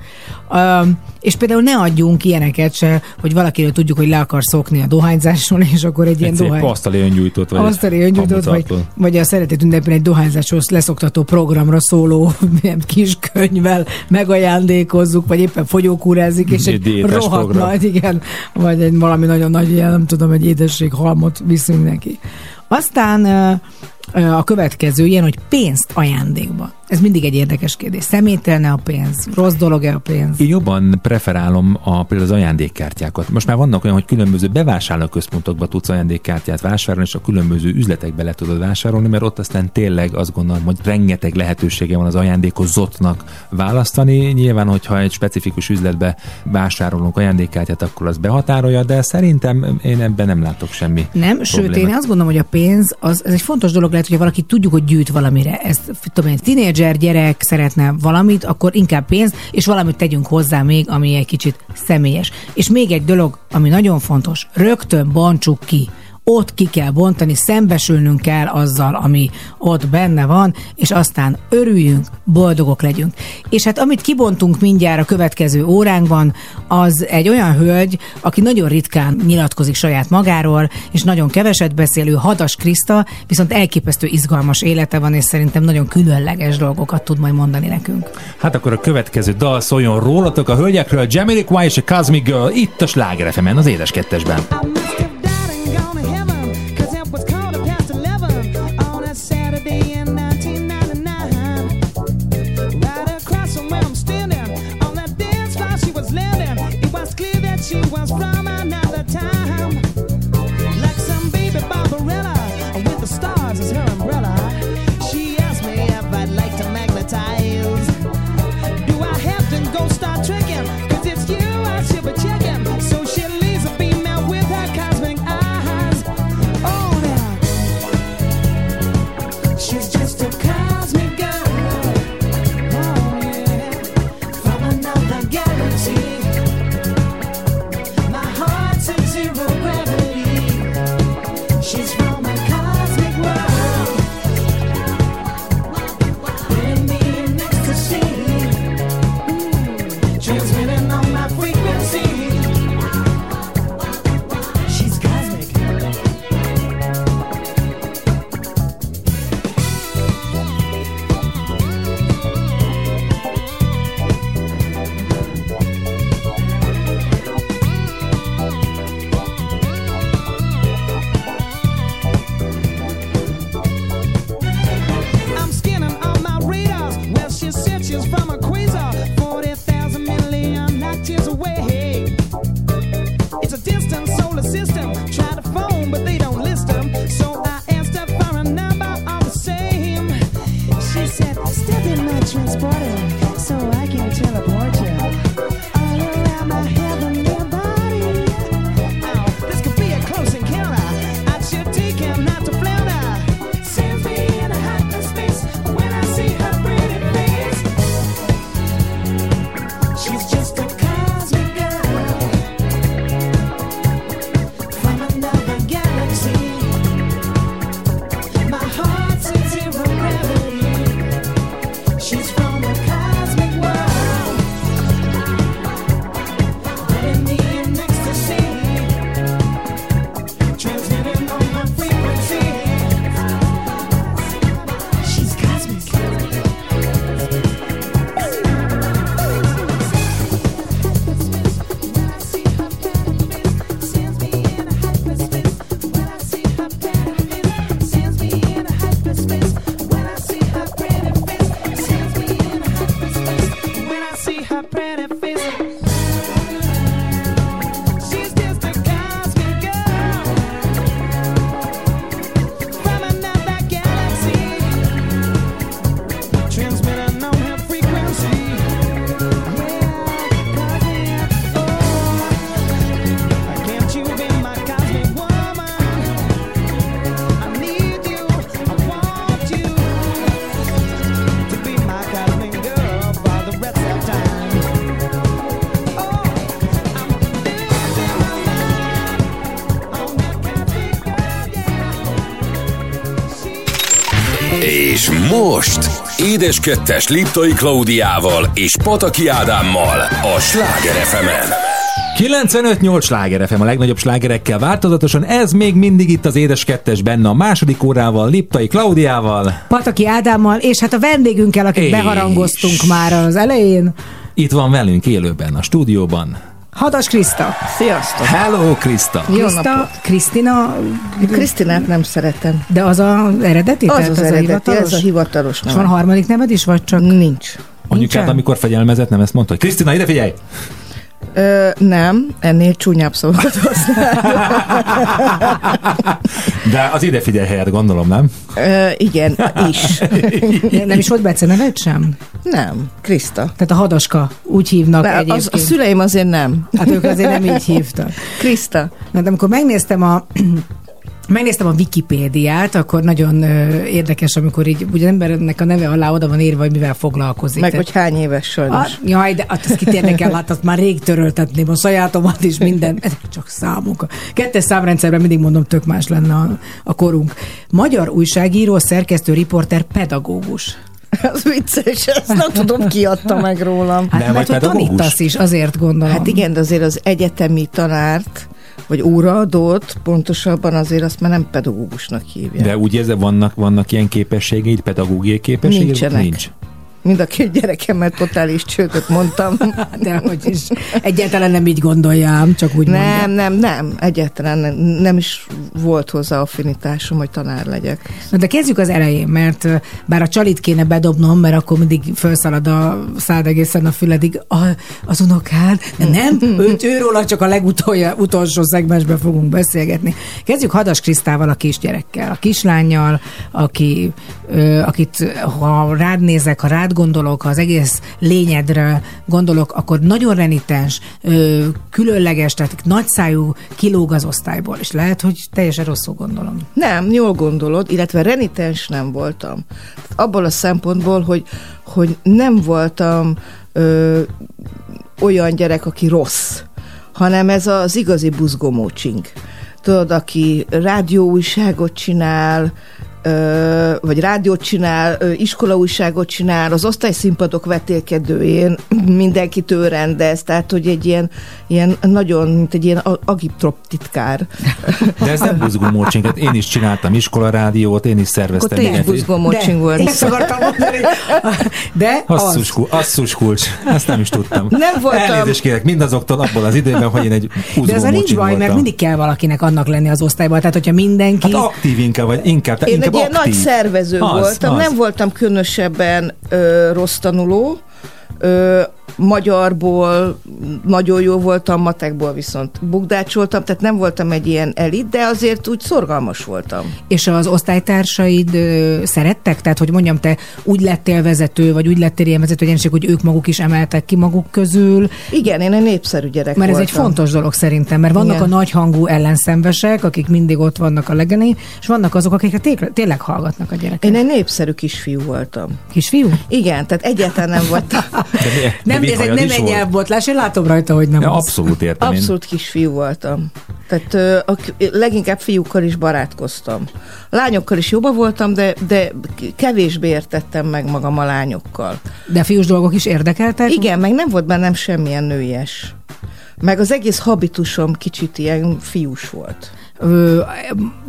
Um, és például ne adjunk ilyeneket se, hogy valakiről tudjuk, hogy le akar szokni a dohányzásról, és akkor egy ilyen Egy szép dohány... asztali öngyújtót, vagy Azt a öngyújtót, vagy, vagy a szeretet ünnepén egy dohányzáshoz leszoktató programra szóló *laughs* kis könyvvel megajándékozzuk, vagy éppen fogyókúrázik, és Egy egy rohadt program. nagy, igen, vagy egy valami nagyon nagy, ilyen, nem tudom, egy édesség halmot viszünk neki. Aztán a következő ilyen, hogy pénzt ajándékba. Ez mindig egy érdekes kérdés. Személytelne a pénz? Rossz dolog-e a pénz? Én jobban preferálom a, például az ajándékkártyákat. Most már vannak olyan, hogy különböző bevásárlóközpontokba tudsz ajándékkártyát vásárolni, és a különböző üzletekbe le tudod vásárolni, mert ott aztán tényleg azt gondolom, hogy rengeteg lehetősége van az ajándékozottnak választani. Nyilván, hogyha egy specifikus üzletbe vásárolunk ajándékkártyát, akkor az behatárolja, de szerintem én ebben nem látok semmi. Nem, sőt, problémát. én azt gondolom, hogy a pénz az, ez egy fontos dolog lehet, hogyha valaki tudjuk, hogy gyűjt valamire. Ez, tudom én, tínédzser gyerek szeretne valamit, akkor inkább pénz, és valamit tegyünk hozzá még, ami egy kicsit személyes. És még egy dolog, ami nagyon fontos, rögtön bontsuk ki ott ki kell bontani, szembesülnünk kell azzal, ami ott benne van, és aztán örüljünk, boldogok legyünk. És hát amit kibontunk mindjárt a következő óránkban, az egy olyan hölgy, aki nagyon ritkán nyilatkozik saját magáról, és nagyon keveset beszélő Hadas Kriszta, viszont elképesztő izgalmas élete van, és szerintem nagyon különleges dolgokat tud majd mondani nekünk. Hát akkor a következő dal szóljon rólatok a hölgyekről, Jamiroquai és a Cosmic Girl itt a Sláger az édes kettesben. Most édeskettes Liptai Klaudiával és Pataki Ádámmal a Sláger fm 95-8 sláger FM a legnagyobb slágerekkel változatosan, ez még mindig itt az Édes Kettes benne a második órával, Liptai Klaudiával. Pataki Ádámmal, és hát a vendégünkkel, akit És- beharangoztunk már az elején, Itt van velünk élőben a stúdióban. Hadas Kriszta. Sziasztok! Hello, Krista! Kriszta, napot! Krisztina, Krisztinát nem szeretem. de az az eredeti? Az az a eredeti, hivatalos? ez a hivatalos És van harmadik neved is, vagy csak? Nincs. Anyukád, amikor fegyelmezett, nem ezt mondta, hogy Krisztina, ide figyelj! Ö, nem, ennél csúnyább szavakat. De az ide figyelj helyet gondolom, nem? Ö, igen, is. Nem is volt beceneved sem? Nem, Kriszta. Tehát a Hadaska úgy hívnak De egyébként. az, a szüleim azért nem. Hát ők azért nem így hívtak. Kriszta. De amikor megnéztem a Megnéztem a Wikipédiát, akkor nagyon ö, érdekes, amikor így ugye embernek a neve alá oda van írva, hogy mivel foglalkozik. Meg Tehát- hogy hány éves sajnos. Ah, jaj, de hát azt kit érdekel, hát azt már rég töröltetném a sajátomat is minden, ezek csak számok. A kettes számrendszerben mindig mondom, tök más lenne a, a korunk. Magyar újságíró, szerkesztő, riporter, pedagógus. *laughs* Az vicces, ezt nem tudom, ki adta meg rólam. Hát Nem mert hogy pedagógus? tanítasz is, azért gondolom. Hát igen, de azért az egyetemi tanárt, vagy óraadót, pontosabban azért azt már nem pedagógusnak hívják. De úgy érzed, vannak, vannak ilyen képességeid, pedagógiai képességek? Nincsenek. Nincs. Mind a két gyerekemmel totális csődöt mondtam. *laughs* De hogy is egyáltalán nem így gondoljám, csak úgy Nem, mondom. nem, nem, egyáltalán nem, nem is volt hozzá affinitásom, hogy tanár legyek. Na de kezdjük az elején, mert bár a csalit kéne bedobnom, mert akkor mindig felszalad a szád egészen a füledig a, az unokád, de nem, *laughs* őt őróla csak a legutolsó szegmensben fogunk beszélgetni. Kezdjük Hadas Krisztával, a kisgyerekkel, a kislányjal, aki, ö, akit ha rád nézek, ha rád gondolok, az egész lényedre gondolok, akkor nagyon renitens, különleges, tehát nagyszájú kilóg az osztályból, és lehet, hogy teljesen rosszul gondolom. Nem, jól gondolod, illetve renitens nem voltam. Abból a szempontból, hogy, hogy nem voltam ö, olyan gyerek, aki rossz, hanem ez az igazi buzgomócsink. Tudod, aki rádióújságot csinál, vagy rádiót csinál, iskolaújságot csinál, az osztályszínpadok vetélkedőjén mindenkitől rendez, tehát hogy egy ilyen, ilyen nagyon, mint egy ilyen agiptrop titkár. De ez nem buzgumócsink, hát én is csináltam iskolarádiót, én is Akkor szerveztem. te is mindent. buzgomócsink volt. Én ezt akartam mondani. De Asszus, az. asszus kulcs, ezt nem is tudtam. Nem voltam- Elnézést kérek mindazoktól abból az időben, hogy én egy De ez nincs baj, mert voltam. mindig kell valakinek annak lenni az osztályban. Tehát, hogyha mindenki... Hát aktív inkább, vagy inkább, Én inkább ilyen aktív. nagy szervező Az, voltam, az. nem voltam különösebben ö, rossz tanuló, ö, magyarból nagyon jó voltam, matekból viszont bukdácsoltam, tehát nem voltam egy ilyen elit, de azért úgy szorgalmas voltam. És az osztálytársaid ö, szerettek? Tehát, hogy mondjam, te úgy lettél vezető, vagy úgy lettél ilyen vezető egyenlőség, hogy ők maguk is emeltek ki maguk közül, Igen, én egy népszerű gyerek mert ez voltam. egy fontos dolog szerintem, mert vannak Igen. a nagyhangú ellenszenvesek, akik mindig ott vannak a legelején, és vannak azok, akik tényleg, hallgatnak a gyerekek. Én egy népszerű kisfiú voltam. Kisfiú? Igen, tehát egyáltalán nem voltam. *laughs* De, mi- de Nem, ez egy nem egy volt? nyelvbotlás, én látom rajta, hogy nem Ja, az. abszolút értem én. Abszolút kisfiú voltam. Tehát ö, a, leginkább fiúkkal is barátkoztam. Lányokkal is jobban voltam, de, de kevésbé értettem meg magam a lányokkal. De fiús dolgok is érdekeltek? Igen, meg nem volt bennem semmilyen nőies. Meg az egész habitusom kicsit ilyen fiús volt.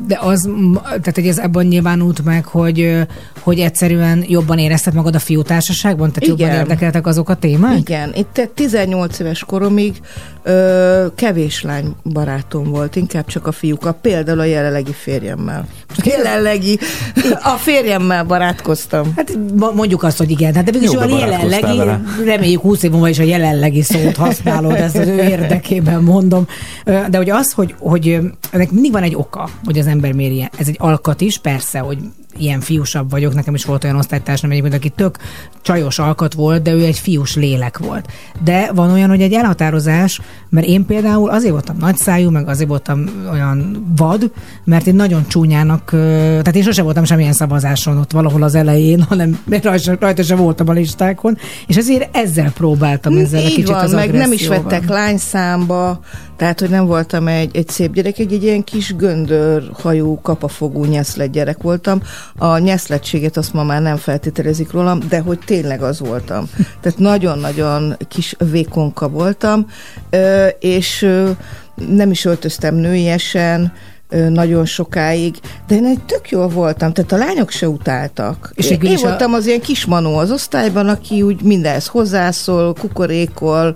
De az, tehát hogy ez ebben nyilvánult meg, hogy, hogy egyszerűen jobban érezted magad a fiútársaságban? Tehát jobban Igen. érdekeltek azok a témák? Igen, itt 18 éves koromig ö, kevés lány barátom volt, inkább csak a fiúkkal, például a jelenlegi férjemmel. jelenlegi. A férjemmel barátkoztam. Hát mo- mondjuk azt, hogy igen. Hát de végülis Jó, a jelenlegi, vele. reméljük 20 év múlva is a jelenlegi szót használod, ezt az ő érdekében mondom. De hogy az, hogy, hogy ennek mindig van egy oka, hogy az ember ilyen. Ez egy alkat is, persze, hogy ilyen fiúsabb vagyok, nekem is volt olyan osztálytársam egyébként, aki tök csajos alkat volt, de ő egy fiús lélek volt. De van olyan, hogy egy elhatározás, mert én például azért voltam nagyszájú, meg azért voltam olyan vad, mert én nagyon csúnyának, tehát én sosem voltam semmilyen szavazáson ott valahol az elején, hanem rajta, rajta sem voltam a listákon, és ezért ezzel próbáltam ezzel a Így kicsit van, az meg nem is vettek lányszámba, tehát, hogy nem voltam egy, egy szép gyerek, egy, egy ilyen kis göndör hajú, kapafogú nyeszlet gyerek voltam. A nyeszlettséget azt ma már nem feltételezik rólam, de hogy tényleg az voltam. Tehát nagyon-nagyon kis vékonka voltam, és nem is öltöztem nőiesen, nagyon sokáig, de én egy tök jól voltam, tehát a lányok se utáltak. És én a- voltam az ilyen kismanó az osztályban, aki úgy mindenhez hozzászól, kukorékol,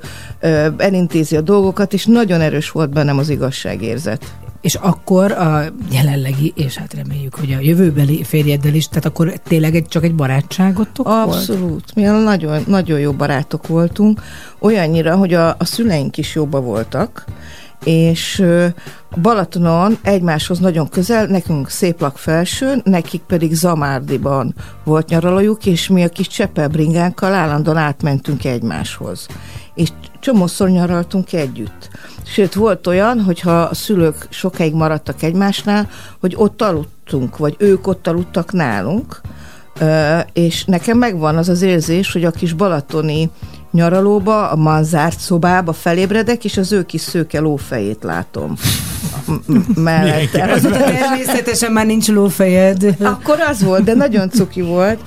elintézi a dolgokat, és nagyon erős volt bennem az igazságérzet. És akkor a jelenlegi, és hát reméljük, hogy a jövőbeli férjeddel is, tehát akkor tényleg egy, csak egy barátságotok volt? Abszolút. Mi nagyon, nagyon jó barátok voltunk, olyannyira, hogy a, a szüleink is jobba voltak, és Balatonon egymáshoz nagyon közel, nekünk Széplak felsőn, nekik pedig Zamárdiban volt nyaralójuk, és mi a kis cseppelbringánkkal állandóan átmentünk egymáshoz. És csomószor nyaraltunk együtt. Sőt, volt olyan, hogyha a szülők sokáig maradtak egymásnál, hogy ott aludtunk, vagy ők ott aludtak nálunk, és nekem megvan az az érzés, hogy a kis balatoni nyaralóba, a manzárt szobába felébredek, és az ő kis szőke lófejét látom. Mellette. Azóta természetesen már nincs lófejed. Akkor az volt, de nagyon cuki volt.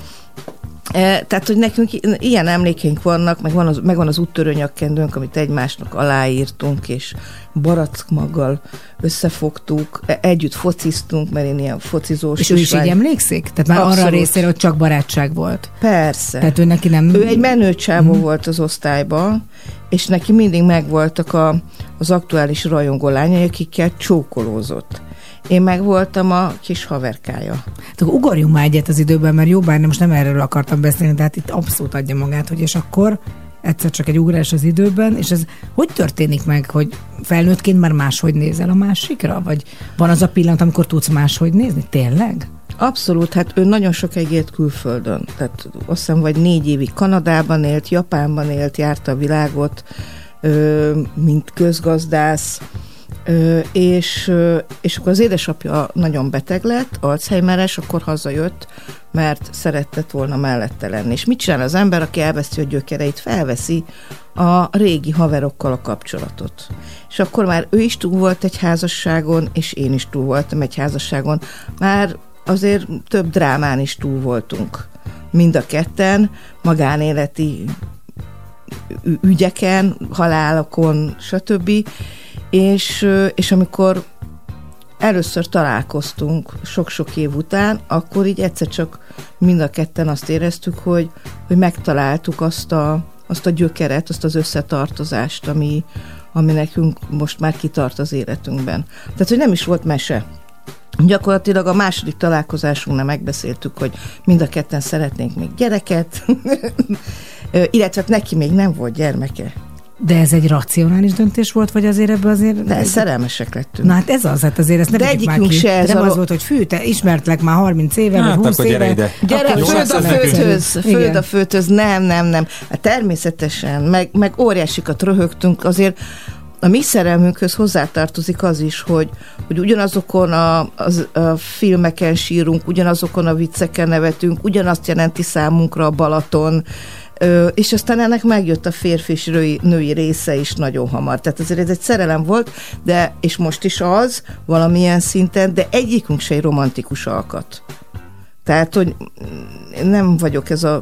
E, Tehát, hogy nekünk ilyen emlékeink vannak, meg van az, meg van az úttörő nyakkendőnk, amit egymásnak aláírtunk, és barackmaggal összefogtuk, együtt fociztunk, mert én ilyen focizós És ő is így emlékszik? Tehát már arra Abszolút. részére, hogy csak barátság volt. Persze. Tehát ő neki nem... Ő egy menő csávó volt az osztályban, és neki mindig megvoltak a, az aktuális rajongó lányai, akikkel csókolózott. Én meg voltam a kis haverkája. Hát akkor ugorjunk már egyet az időben, mert jó, bár most nem erről akartam beszélni, de hát itt abszolút adja magát, hogy és akkor egyszer csak egy ugrás az időben, és ez hogy történik meg, hogy felnőttként már máshogy nézel a másikra? Vagy van az a pillanat, amikor tudsz máshogy nézni? Tényleg? Abszolút, hát ő nagyon sokáig élt külföldön. Tehát azt hiszem, vagy négy évig Kanadában élt, Japánban élt, járta a világot, mint közgazdász, és, és akkor az édesapja nagyon beteg lett, Alzheimeres, akkor hazajött, mert szeretett volna mellette lenni. És mit csinál az ember, aki elveszi a gyökereit? Felveszi a régi haverokkal a kapcsolatot. És akkor már ő is túl volt egy házasságon, és én is túl voltam egy házasságon. Már azért több drámán is túl voltunk. Mind a ketten, magánéleti ügyeken, halálokon, stb. És, és amikor először találkoztunk sok-sok év után, akkor így egyszer csak mind a ketten azt éreztük, hogy, hogy megtaláltuk azt a, azt a gyökeret, azt az összetartozást, ami, ami nekünk most már kitart az életünkben. Tehát, hogy nem is volt mese. Gyakorlatilag a második találkozásunknál megbeszéltük, hogy mind a ketten szeretnénk még gyereket, *laughs* illetve hát neki még nem volt gyermeke. De ez egy racionális döntés volt, vagy azért ebbe azért... De szerelmesek lettünk. Na hát ez az, hát azért ezt ne De egyikünk se ez nem a- az volt, hogy fű, te ismertlek már 30 éve, Hát vagy 20 akkor gyere éve. ide. Gyere, Jó föld a földhöz, föld Igen. a földhöz, nem, nem, nem. Hát természetesen, meg, meg óriásikat röhögtünk, azért a mi szerelmünkhöz hozzátartozik az is, hogy, hogy ugyanazokon a, az, a filmeken sírunk, ugyanazokon a vicceken nevetünk, ugyanazt jelenti számunkra a Balaton, És aztán ennek megjött a férfi és női, női része is nagyon hamar. Tehát azért ez egy szerelem volt, de és most is az valamilyen szinten, de egyikünk se egy romantikus alkat. Tehát, hogy nem vagyok ez a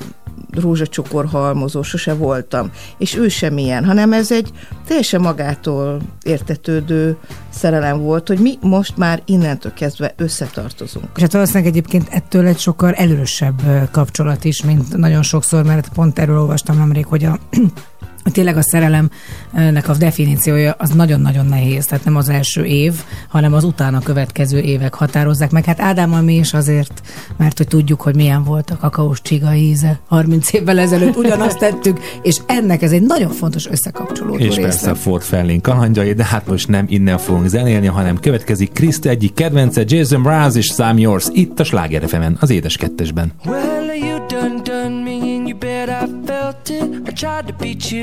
rózsacsokor halmozó, sose voltam. És ő sem ilyen, hanem ez egy teljesen magától értetődő szerelem volt, hogy mi most már innentől kezdve összetartozunk. És hát valószínűleg egyébként ettől egy sokkal elősebb kapcsolat is, mint nagyon sokszor, mert pont erről olvastam nemrég, hogy a tényleg a szerelemnek a definíciója az nagyon-nagyon nehéz, tehát nem az első év, hanem az utána következő évek határozzák meg. Hát Ádámmal mi is azért, mert hogy tudjuk, hogy milyen volt a kakaós csiga íze 30 évvel ezelőtt, ugyanazt tettük, és ennek ez egy nagyon fontos összekapcsolódó És része. persze a Ford Fairlane kalandjai, de hát most nem innen fogunk zenélni, hanem következik Krista egyik kedvence Jason Mraz és Sam Yours itt a Sláger FM-en, az édes kettesben. Well, you done done me and you bet I felt it. I tried to be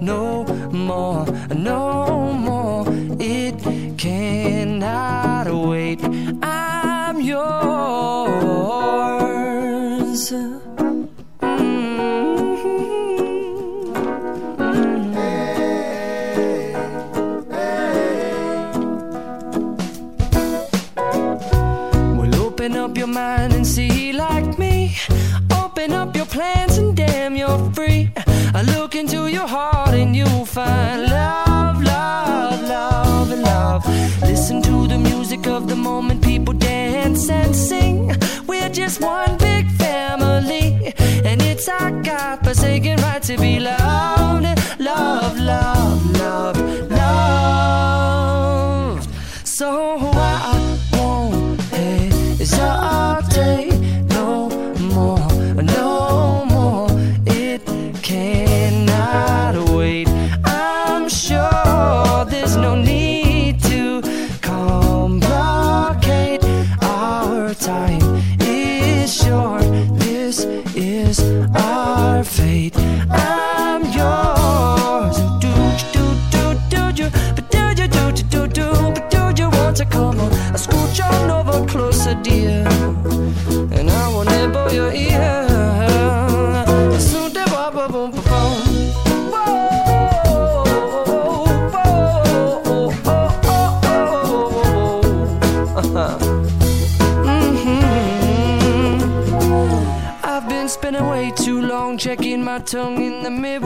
no more, no more. It cannot wait. I'm yours. Mm-hmm. Well, open up your mind and see like me. Open up your damn, you're free. I look into your heart and you'll find love, love, love, love. Listen to the music of the moment, people dance and sing. We're just one big family, and it's our God forsaken right to be loved, love, love, love, loved. So I won't hesitate ever closer, dear. And I wanna blow your ear. i've been Spending way too long checking my tongue in the mirror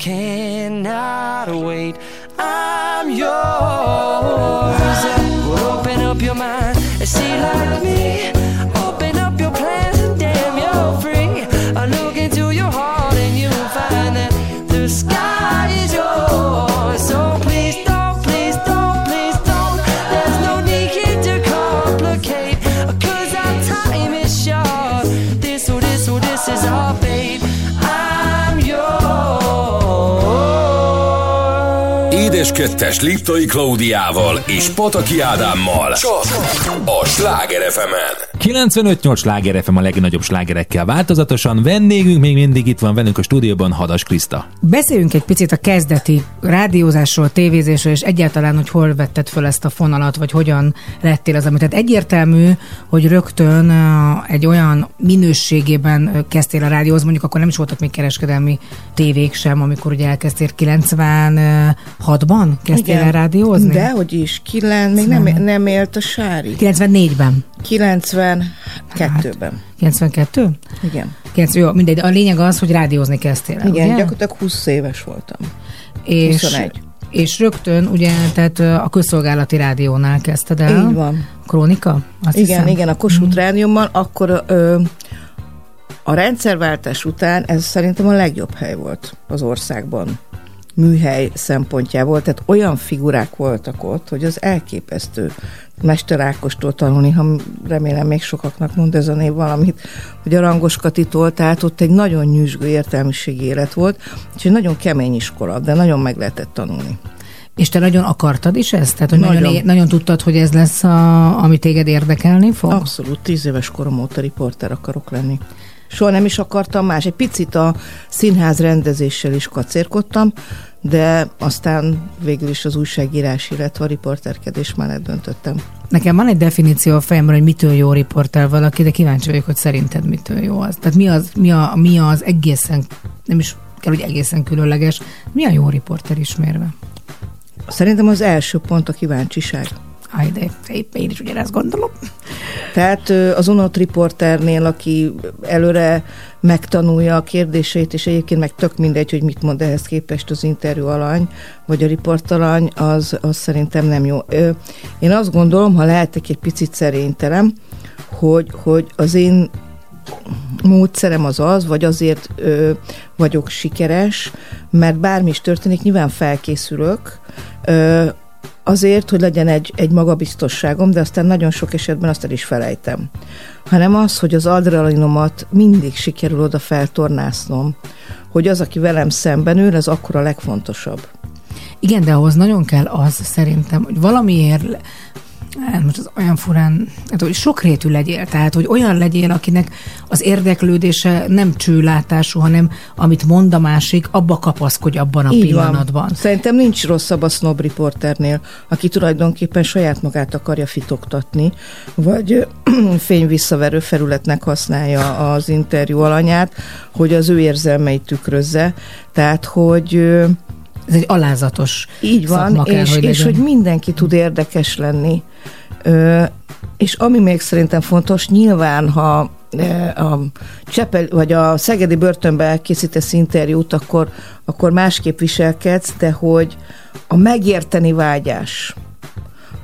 cannot wait. I'm yours. Open up your mind and see like me. 2-es Liptai Klaudiával és Pataki Ádámmal. Csak a Sláger fm 95-8 Sláger FM a legnagyobb slágerekkel változatosan. Vendégünk még mindig itt van velünk a stúdióban Hadas Kriszta. Beszéljünk egy picit a kezdeti rádiózásról, tévézésről, és egyáltalán, hogy hol vetted föl ezt a fonalat, vagy hogyan lettél az, amit. Tehát egyértelmű, hogy rögtön egy olyan minőségében kezdtél a rádióhoz, mondjuk akkor nem is voltak még kereskedelmi tévék sem, amikor ugye elkezdtél 96-ban, kezdtél el rádiózni? De, hogy is, kilen, még nem, nem élt a Sári. 94-ben. 92-ben. 92? Igen. 90, jó, mindegy. A lényeg az, hogy rádiózni kezdtél el, Igen, ugye? gyakorlatilag 20 éves voltam. és, 21. És rögtön ugye, tehát a közszolgálati rádiónál kezdted el. Így van. Krónika? Azt Igen, hiszem. igen, a Kossuth Rádiómmal akkor ö, a rendszerváltás után ez szerintem a legjobb hely volt az országban műhely szempontjából, tehát olyan figurák voltak ott, hogy az elképesztő. Mester Ákostól tanulni, ha remélem még sokaknak mond ez a név valamit, hogy a Rangos Katitól, tehát ott egy nagyon nyüzsgő értelmiségi élet volt, egy nagyon kemény iskola, de nagyon meg lehetett tanulni. És te nagyon akartad is ezt? Tehát, hogy nagyon, Nagyon. nagyon, nagyon tudtad, hogy ez lesz, a, ami téged érdekelni fog? Abszolút, tíz éves korom óta riporter akarok lenni. Soha nem is akartam más. Egy picit a színház rendezéssel is kacérkodtam, de aztán végül is az újságírás, illetve a riporterkedés mellett döntöttem. Nekem van egy definíció a fejemben, hogy mitől jó riporter valaki, de kíváncsi vagyok, hogy szerinted mitől jó az. Tehát mi az, mi, a, mi az egészen, nem is kell, hogy egészen különleges, mi a jó riporter ismérve? Szerintem az első pont a kíváncsiság. Aj, de én is ugyanezt gondolom. Tehát az unott riporternél, aki előre megtanulja a kérdéseit, és egyébként meg tök mindegy, hogy mit mond ehhez képest az interjú alany, vagy a riportalany, az, az szerintem nem jó. Én azt gondolom, ha lehetek egy picit szerényterem, hogy, hogy az én módszerem az az, vagy azért ö, vagyok sikeres, mert bármi is történik, nyilván felkészülök, ö, azért, hogy legyen egy, egy magabiztosságom, de aztán nagyon sok esetben azt el is felejtem. Hanem az, hogy az adrenalinomat mindig sikerül oda feltornásznom, hogy az, aki velem szemben ül, az akkor a legfontosabb. Igen, de ahhoz nagyon kell az szerintem, hogy valamiért hát most az olyan furán, hát, hogy sokrétű legyél, tehát, hogy olyan legyél, akinek az érdeklődése nem csőlátású, hanem amit mond a másik, abba kapaszkodj abban a Így pillanatban. Van. Szerintem nincs rosszabb a snob riporternél, aki tulajdonképpen saját magát akarja fitoktatni, vagy ö, *clears throat* fényvisszaverő felületnek használja az interjú alanyát, hogy az ő érzelmeit tükrözze. Tehát, hogy Ez egy alázatos így van, kell, és, hogy és hogy mindenki tud érdekes lenni. Ö, és ami még szerintem fontos, nyilván, ha a Csepel, vagy a Szegedi börtönbe készítesz interjút, akkor, akkor másképp viselkedsz, de hogy a megérteni vágyás,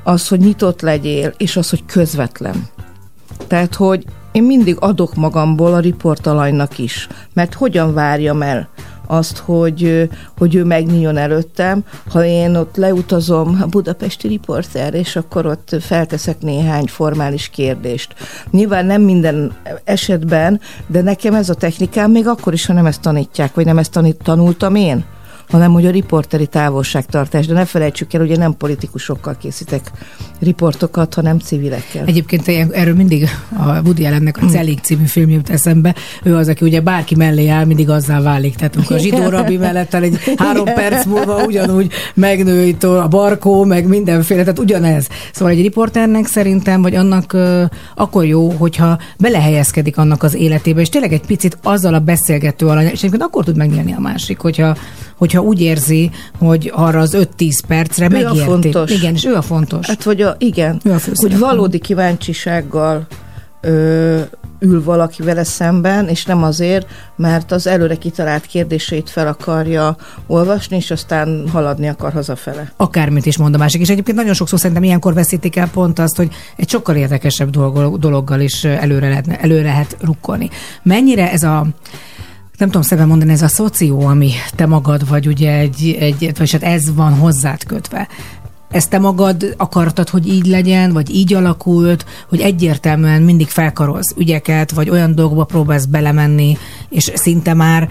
az, hogy nyitott legyél, és az, hogy közvetlen. Tehát, hogy én mindig adok magamból a riportalanynak is, mert hogyan várjam el azt, hogy, hogy ő megnyíljon előttem, ha én ott leutazom a budapesti riporter, és akkor ott felteszek néhány formális kérdést. Nyilván nem minden esetben, de nekem ez a technikám még akkor is, ha nem ezt tanítják, vagy nem ezt tanít, tanultam én hanem hogy a riporteri távolságtartás. De ne felejtsük el, ugye nem politikusokkal készítek riportokat, hanem civilekkel. Egyébként erről mindig a Woody Allennek a Celik című film jut eszembe. Ő az, aki ugye bárki mellé áll, mindig azzá válik. Tehát amikor a zsidó rabi mellett áll, egy három perc múlva ugyanúgy megnő itt a barkó, meg mindenféle, tehát ugyanez. Szóval egy riporternek szerintem, vagy annak akkor jó, hogyha belehelyezkedik annak az életébe, és tényleg egy picit azzal a beszélgető alany, és egyébként akkor tud megnyílni a másik, hogyha, hogyha úgy érzi, hogy arra az 5-10 percre Ő megérti. Igen, és ő a fontos. Hát, vagy a, igen, hogy valódi kíváncsisággal ö, ül valaki vele szemben, és nem azért, mert az előre kitalált kérdéseit fel akarja olvasni, és aztán haladni akar hazafele. akármit is mond a másik. És egyébként nagyon sokszor szerintem ilyenkor veszítik el pont azt, hogy egy sokkal érdekesebb dolog, dologgal is előre, lehetne, előre lehet rukkolni. Mennyire ez a nem tudom szebben mondani, ez a szoció, ami te magad vagy ugye egy, egy vagy hát ez van hozzád kötve. Ezt te magad akartad, hogy így legyen, vagy így alakult, hogy egyértelműen mindig felkarolsz ügyeket, vagy olyan dolgokba próbálsz belemenni, és szinte már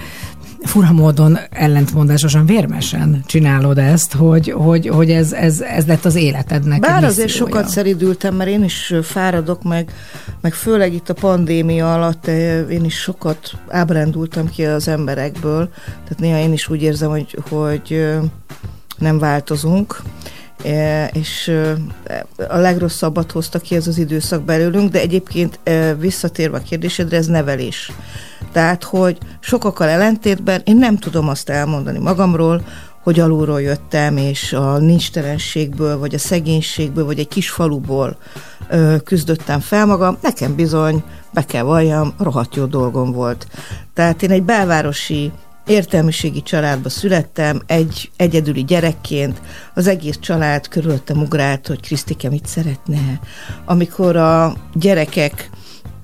fura módon ellentmondásosan vérmesen csinálod ezt, hogy, hogy, hogy ez, ez, ez lett az életednek. Bár azért sokat szeridültem, mert én is fáradok meg, meg főleg itt a pandémia alatt eh, én is sokat ábrándultam ki az emberekből, tehát néha én is úgy érzem, hogy, hogy nem változunk, és eh, a legrosszabbat hozta ki ez az időszak belőlünk, de egyébként eh, visszatérve a kérdésedre, ez nevelés. Tehát, hogy sokakkal ellentétben én nem tudom azt elmondani magamról, hogy alulról jöttem, és a nincstelenségből, vagy a szegénységből, vagy egy kis faluból ö, küzdöttem fel magam. Nekem bizony, be kell valljam, rohadt jó dolgom volt. Tehát én egy belvárosi értelmiségi családba születtem, egy egyedüli gyerekként, az egész család körülöttem ugrált, hogy Krisztike mit szeretne. Amikor a gyerekek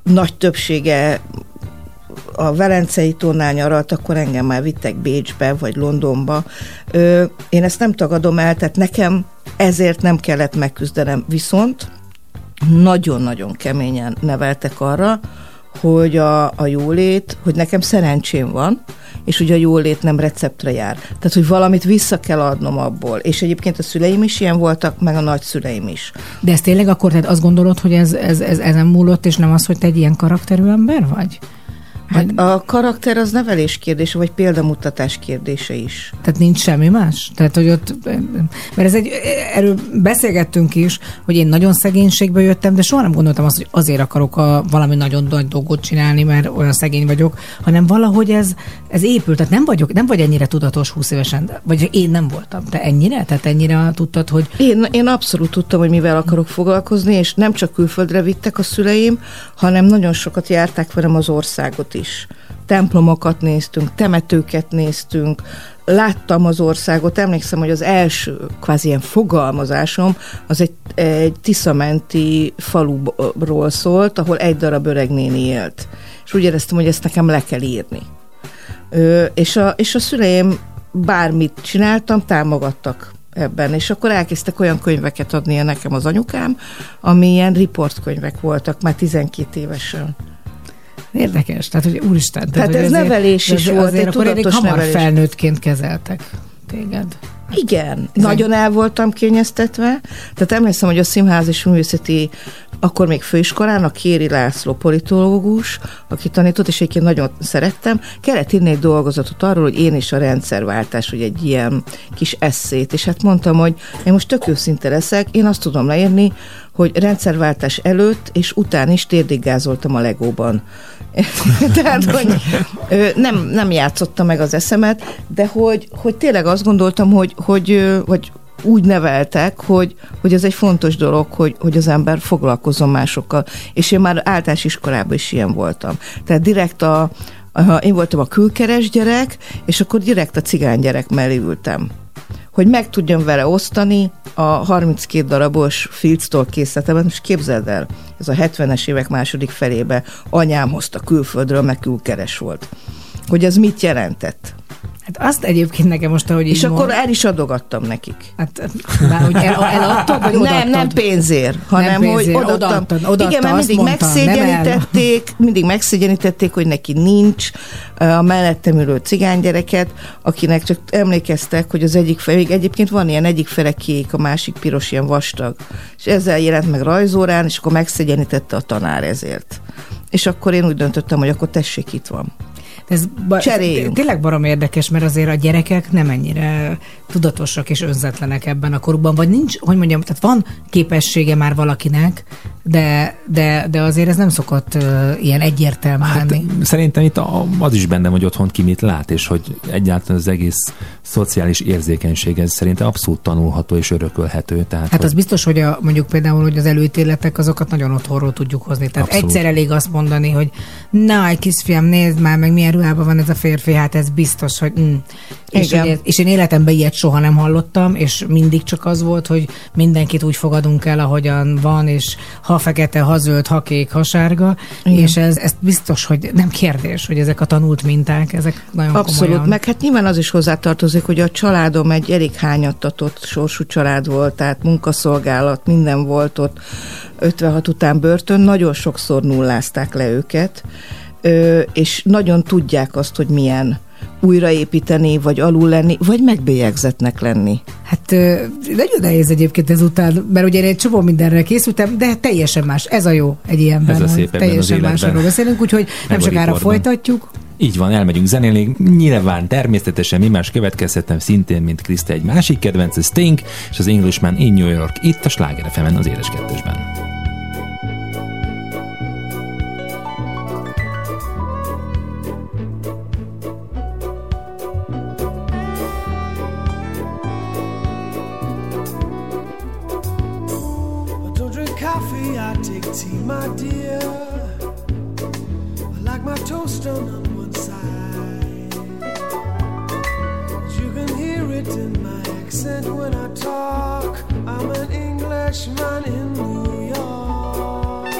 nagy többsége a Velencei tónál nyaralt, akkor engem már vittek Bécsbe, vagy Londonba. Ö, én ezt nem tagadom el, tehát nekem ezért nem kellett megküzdenem. Viszont nagyon-nagyon keményen neveltek arra, hogy a, a jólét, hogy nekem szerencsém van, és hogy a jólét nem receptre jár. Tehát, hogy valamit vissza kell adnom abból. És egyébként a szüleim is ilyen voltak, meg a nagyszüleim is. De ez tényleg akkor tehát azt gondolod, hogy ez, ez, ez ezen múlott, és nem az, hogy te egy ilyen karakterű ember vagy? Hát a karakter az nevelés kérdése, vagy példamutatás kérdése is. Tehát nincs semmi más? Tehát, hogy ott, mert ez egy, erről beszélgettünk is, hogy én nagyon szegénységbe jöttem, de soha nem gondoltam azt, hogy azért akarok a, valami nagyon nagy dolgot csinálni, mert olyan szegény vagyok, hanem valahogy ez, ez épült. Tehát nem vagyok, nem vagy ennyire tudatos 20 évesen, vagy én nem voltam. Te ennyire? Tehát ennyire tudtad, hogy Én, én abszolút tudtam, hogy mivel akarok foglalkozni, és nem csak külföldre vittek a szüleim, hanem nagyon sokat járták velem az országot is. Templomokat néztünk, temetőket néztünk, láttam az országot, emlékszem, hogy az első kvázi ilyen fogalmazásom az egy, egy tiszamenti faluról szólt, ahol egy darab öreg néni élt. És úgy éreztem, hogy ezt nekem le kell írni. Ö, és, a, és a szüleim bármit csináltam, támogattak ebben, és akkor elkezdtek olyan könyveket adni nekem az anyukám, ami ilyen riportkönyvek voltak már 12 évesen. Érdekes. Tehát, hogy úristen. Tehát hogy ez azért- nevelés is azért- volt, azért egy akkor tudatos hamar nevelés. felnőttként kezeltek téged. Igen, nagyon el voltam kényeztetve. Tehát emlékszem, hogy a Színház és Művészeti akkor még főiskolán a Kéri László politológus, aki tanított, és egyébként nagyon szerettem, kellett írni egy dolgozatot arról, hogy én és a rendszerváltás, hogy egy ilyen kis eszét, és hát mondtam, hogy én most tök őszinte leszek, én azt tudom leírni, hogy rendszerváltás előtt és után is térdiggázoltam a legóban. *laughs* Tehát, hogy nem, nem játszotta meg az eszemet, de hogy, hogy tényleg azt gondoltam, hogy, hogy vagy úgy neveltek, hogy, hogy ez egy fontos dolog, hogy, hogy az ember foglalkozzon másokkal. És én már általános iskolában is ilyen voltam. Tehát direkt a, a én voltam a külkeres gyerek, és akkor direkt a cigány gyerek mellé ültem hogy meg tudjam vele osztani a 32 darabos filctól készletemet, és képzeld el, ez a 70-es évek második felébe anyám hozta külföldről, meg külkeres volt. Hogy ez mit jelentett. Hát azt egyébként nekem most, ahogy És akkor mond- el is adogattam nekik. Hát, már, hogy el, eladtad, vagy nem, odaadtad? nem pénzért, hanem pénzért, hogy odaadtam. odaadtad, odaadta, Igen, mert mindig mondta, nem megszégyenítették, mindig megszégyenítették, hogy neki nincs a mellettem ülő cigánygyereket, akinek csak emlékeztek, hogy az egyik fel, még egyébként van ilyen egyik fele kék, a másik piros, ilyen vastag. És ezzel jelent meg rajzórán, és akkor megszégyenítette a tanár ezért. És akkor én úgy döntöttem, hogy akkor tessék, itt van. Ez ba- Cseréljünk. Tényleg barom érdekes, mert azért a gyerekek nem ennyire tudatosak és önzetlenek ebben a korukban, vagy nincs, hogy mondjam, tehát van képessége már valakinek, de, de, de azért ez nem szokott uh, ilyen egyértelmű Hát lenni. szerintem itt a- az is benne, hogy otthon ki mit lát, és hogy egyáltalán az egész szociális érzékenység, ez szerintem abszolút tanulható és örökölhető. Tehát, Hát hogy az biztos, hogy a, mondjuk például, hogy az előítéletek, azokat nagyon otthonról tudjuk hozni. Tehát Abszolút. egyszer elég azt mondani, hogy na, egy kisfiam, nézd már, meg milyen ruhában van ez a férfi, hát ez biztos, hogy... Mm. És, hogy, és én életemben ilyet soha nem hallottam, és mindig csak az volt, hogy mindenkit úgy fogadunk el, ahogyan van, és ha fekete, ha zöld, ha kék, ha sárga, Igen. és ez, ez biztos, hogy nem kérdés, hogy ezek a tanult minták, ezek nagyon Abszolút, komolyan. meg hát nyilván az is hozzátartozik, hogy a családom egy elég hányattatott sorsú család volt, tehát munkaszolgálat, minden volt ott, 56 után börtön, nagyon sokszor nullázták le őket, és nagyon tudják azt, hogy milyen újraépíteni, vagy alul lenni, vagy megbélyegzetnek lenni. Hát nagyon nehéz egyébként ezután, mert ugye én egy csomó mindenre készültem, de teljesen más. Ez a jó egy ilyenben. Ez a hogy szép Teljesen másról beszélünk, úgyhogy nem sokára riportban. folytatjuk. Így van, elmegyünk zenélni. Nyilván természetesen mi más következhetem szintén, mint Kriszta egy másik kedvenc, a Sting, és az Englishman in New York, itt a Sláger az édes kettesben. Coffee, I take tea, my dear. I like my toast on one side. You can hear it in my accent when I talk. I'm an Englishman in New York.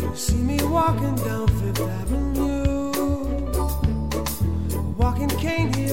You see me walking down Fifth Avenue, walking cane here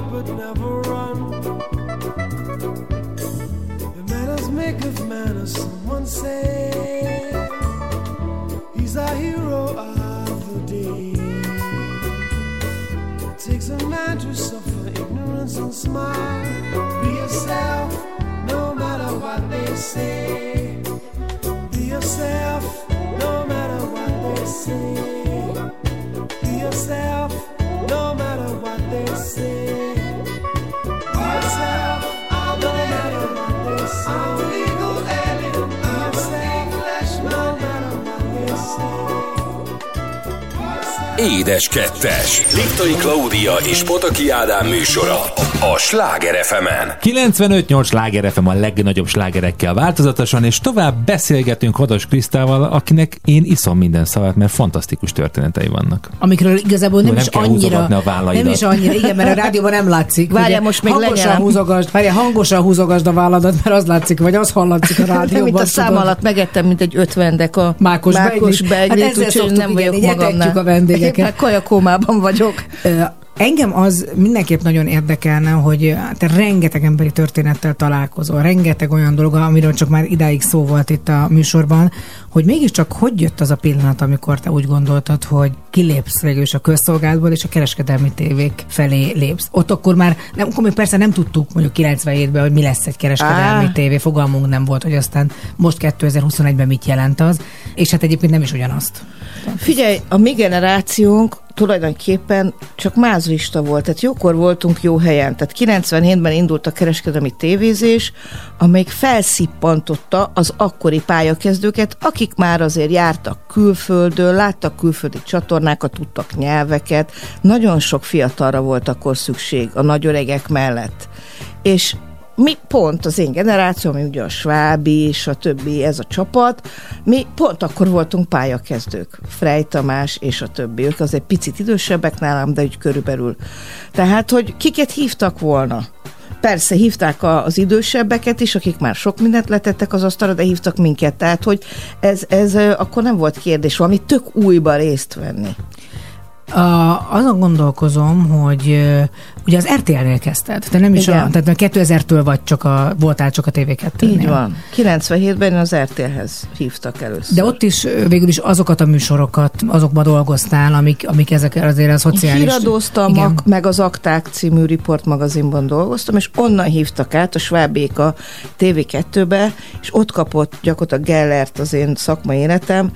will walk but never run. Édes Kettes. Liptai Klaudia és Pataki Ádám műsora a Sláger fm 95-8 sláger FM a legnagyobb slágerekkel változatosan, és tovább beszélgetünk Hadas Krisztával, akinek én iszom minden szavát, mert fantasztikus történetei vannak. Amikről igazából nem, Nem is kell annyira, a vállaidat. nem is annyira, igen, mert a rádióban nem látszik. Várjál, Ugye most még hangosan lenyelem. húzogasd, várjál, hangosan húzogasd a válladat, mert az látszik, vagy az hallatszik a Nem, *laughs* rádióban. mint a szám alatt megettem, mint egy ötvendek a Mákos, mákos beiglit, Hát úgyhogy nem igen, vagyok etetjük magamnál. a vendégeket. Én már kajakómában vagyok. Engem az mindenképp nagyon érdekelne, hogy te rengeteg emberi történettel találkozol, rengeteg olyan dolog, amiről csak már idáig szó volt itt a műsorban, hogy mégiscsak hogy jött az a pillanat, amikor te úgy gondoltad, hogy kilépsz végül a közszolgálatból, és a kereskedelmi tévék felé lépsz. Ott akkor már, nem, akkor még persze nem tudtuk mondjuk 97-ben, hogy mi lesz egy kereskedelmi Á. tévé, fogalmunk nem volt, hogy aztán most 2021-ben mit jelent az, és hát egyébként nem is ugyanazt. Figyelj, a mi generációnk tulajdonképpen csak mázlista volt, tehát jókor voltunk jó helyen. Tehát 97-ben indult a kereskedelmi tévézés, amelyik felszippantotta az akkori pályakezdőket, akik már azért jártak külföldön, láttak külföldi csatornákat, tudtak nyelveket. Nagyon sok fiatalra volt akkor szükség a nagyöregek mellett. És mi pont az én generáció, ami ugye a Svábi és a többi, ez a csapat, mi pont akkor voltunk pályakezdők. Frey Tamás és a többi. Ők azért picit idősebbek nálam, de úgy körülbelül. Tehát, hogy kiket hívtak volna? Persze hívták az idősebbeket is, akik már sok mindent letettek az asztalra, de hívtak minket. Tehát, hogy ez, ez akkor nem volt kérdés, valami tök újba részt venni. A, azon gondolkozom, hogy ugye az RTL-nél kezdted, te nem is Igen. a, tehát mert 2000-től vagy csak a, voltál csak a TV2-nél. Így van. 97-ben az RTL-hez hívtak először. De ott is végül is azokat a műsorokat, azokban dolgoztál, amik, amik ezek azért a szociális... Híradóztam, Igen. ak- meg az Akták című Report magazinban dolgoztam, és onnan hívtak át a Svábék a TV2-be, és ott kapott gyakorlatilag Gellert az én szakmai életem,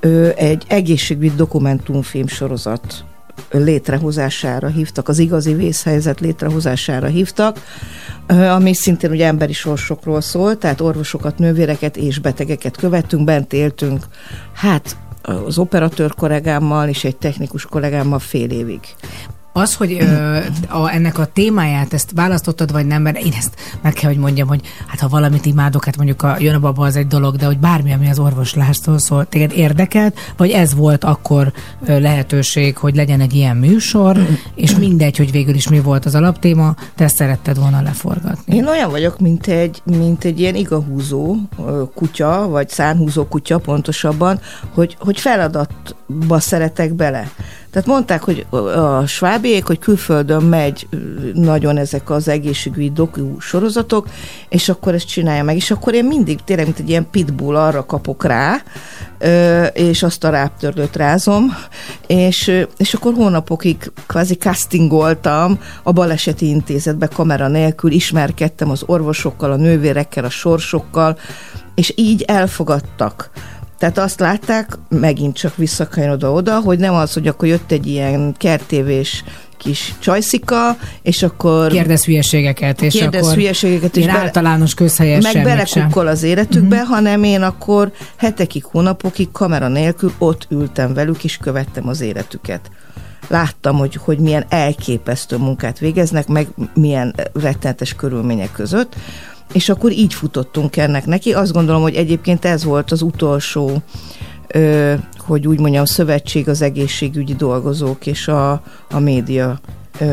ő egy egészségügyi dokumentumfilm sorozat létrehozására hívtak, az igazi vészhelyzet létrehozására hívtak, ami szintén ugye emberi sorsokról szól, tehát orvosokat, nővéreket és betegeket követtünk, bent éltünk, hát az operatőr kollégámmal és egy technikus kollégámmal fél évig. Az, hogy ö, a, ennek a témáját, ezt választottad, vagy nem, mert én ezt meg kell, hogy mondjam, hogy hát ha valamit imádok, hát mondjuk a jön a baba az egy dolog, de hogy bármi, ami az orvoslástól szól, téged érdekelt, vagy ez volt akkor ö, lehetőség, hogy legyen egy ilyen műsor, és mindegy, hogy végül is mi volt az alaptéma, te ezt szeretted volna leforgatni. Én olyan vagyok, mint egy, mint egy ilyen igahúzó kutya, vagy szánhúzó kutya pontosabban, hogy, hogy feladatba szeretek bele. Tehát mondták, hogy a svábiék, hogy külföldön megy nagyon ezek az egészségügyi doku sorozatok, és akkor ezt csinálja meg. És akkor én mindig tényleg, mint egy ilyen pitbull arra kapok rá, és azt a ráptörlőt rázom, és, és akkor hónapokig kvázi castingoltam a baleseti intézetbe kamera nélkül, ismerkedtem az orvosokkal, a nővérekkel, a sorsokkal, és így elfogadtak. Tehát azt látták, megint csak visszakanyarodva oda, hogy nem az, hogy akkor jött egy ilyen kertévés kis csajszika, és akkor Kérdez hülyeségeket, és Kérdez akkor hülyeségeket, és bele- általános közhelyes meg belekukkol az életükbe, uh-huh. hanem én akkor hetekig, hónapokig kamera nélkül ott ültem velük, és követtem az életüket. Láttam, hogy, hogy milyen elképesztő munkát végeznek, meg milyen rettenetes körülmények között, és akkor így futottunk ennek neki. Azt gondolom, hogy egyébként ez volt az utolsó ö, hogy úgy mondjam, szövetség az egészségügyi dolgozók és a, a média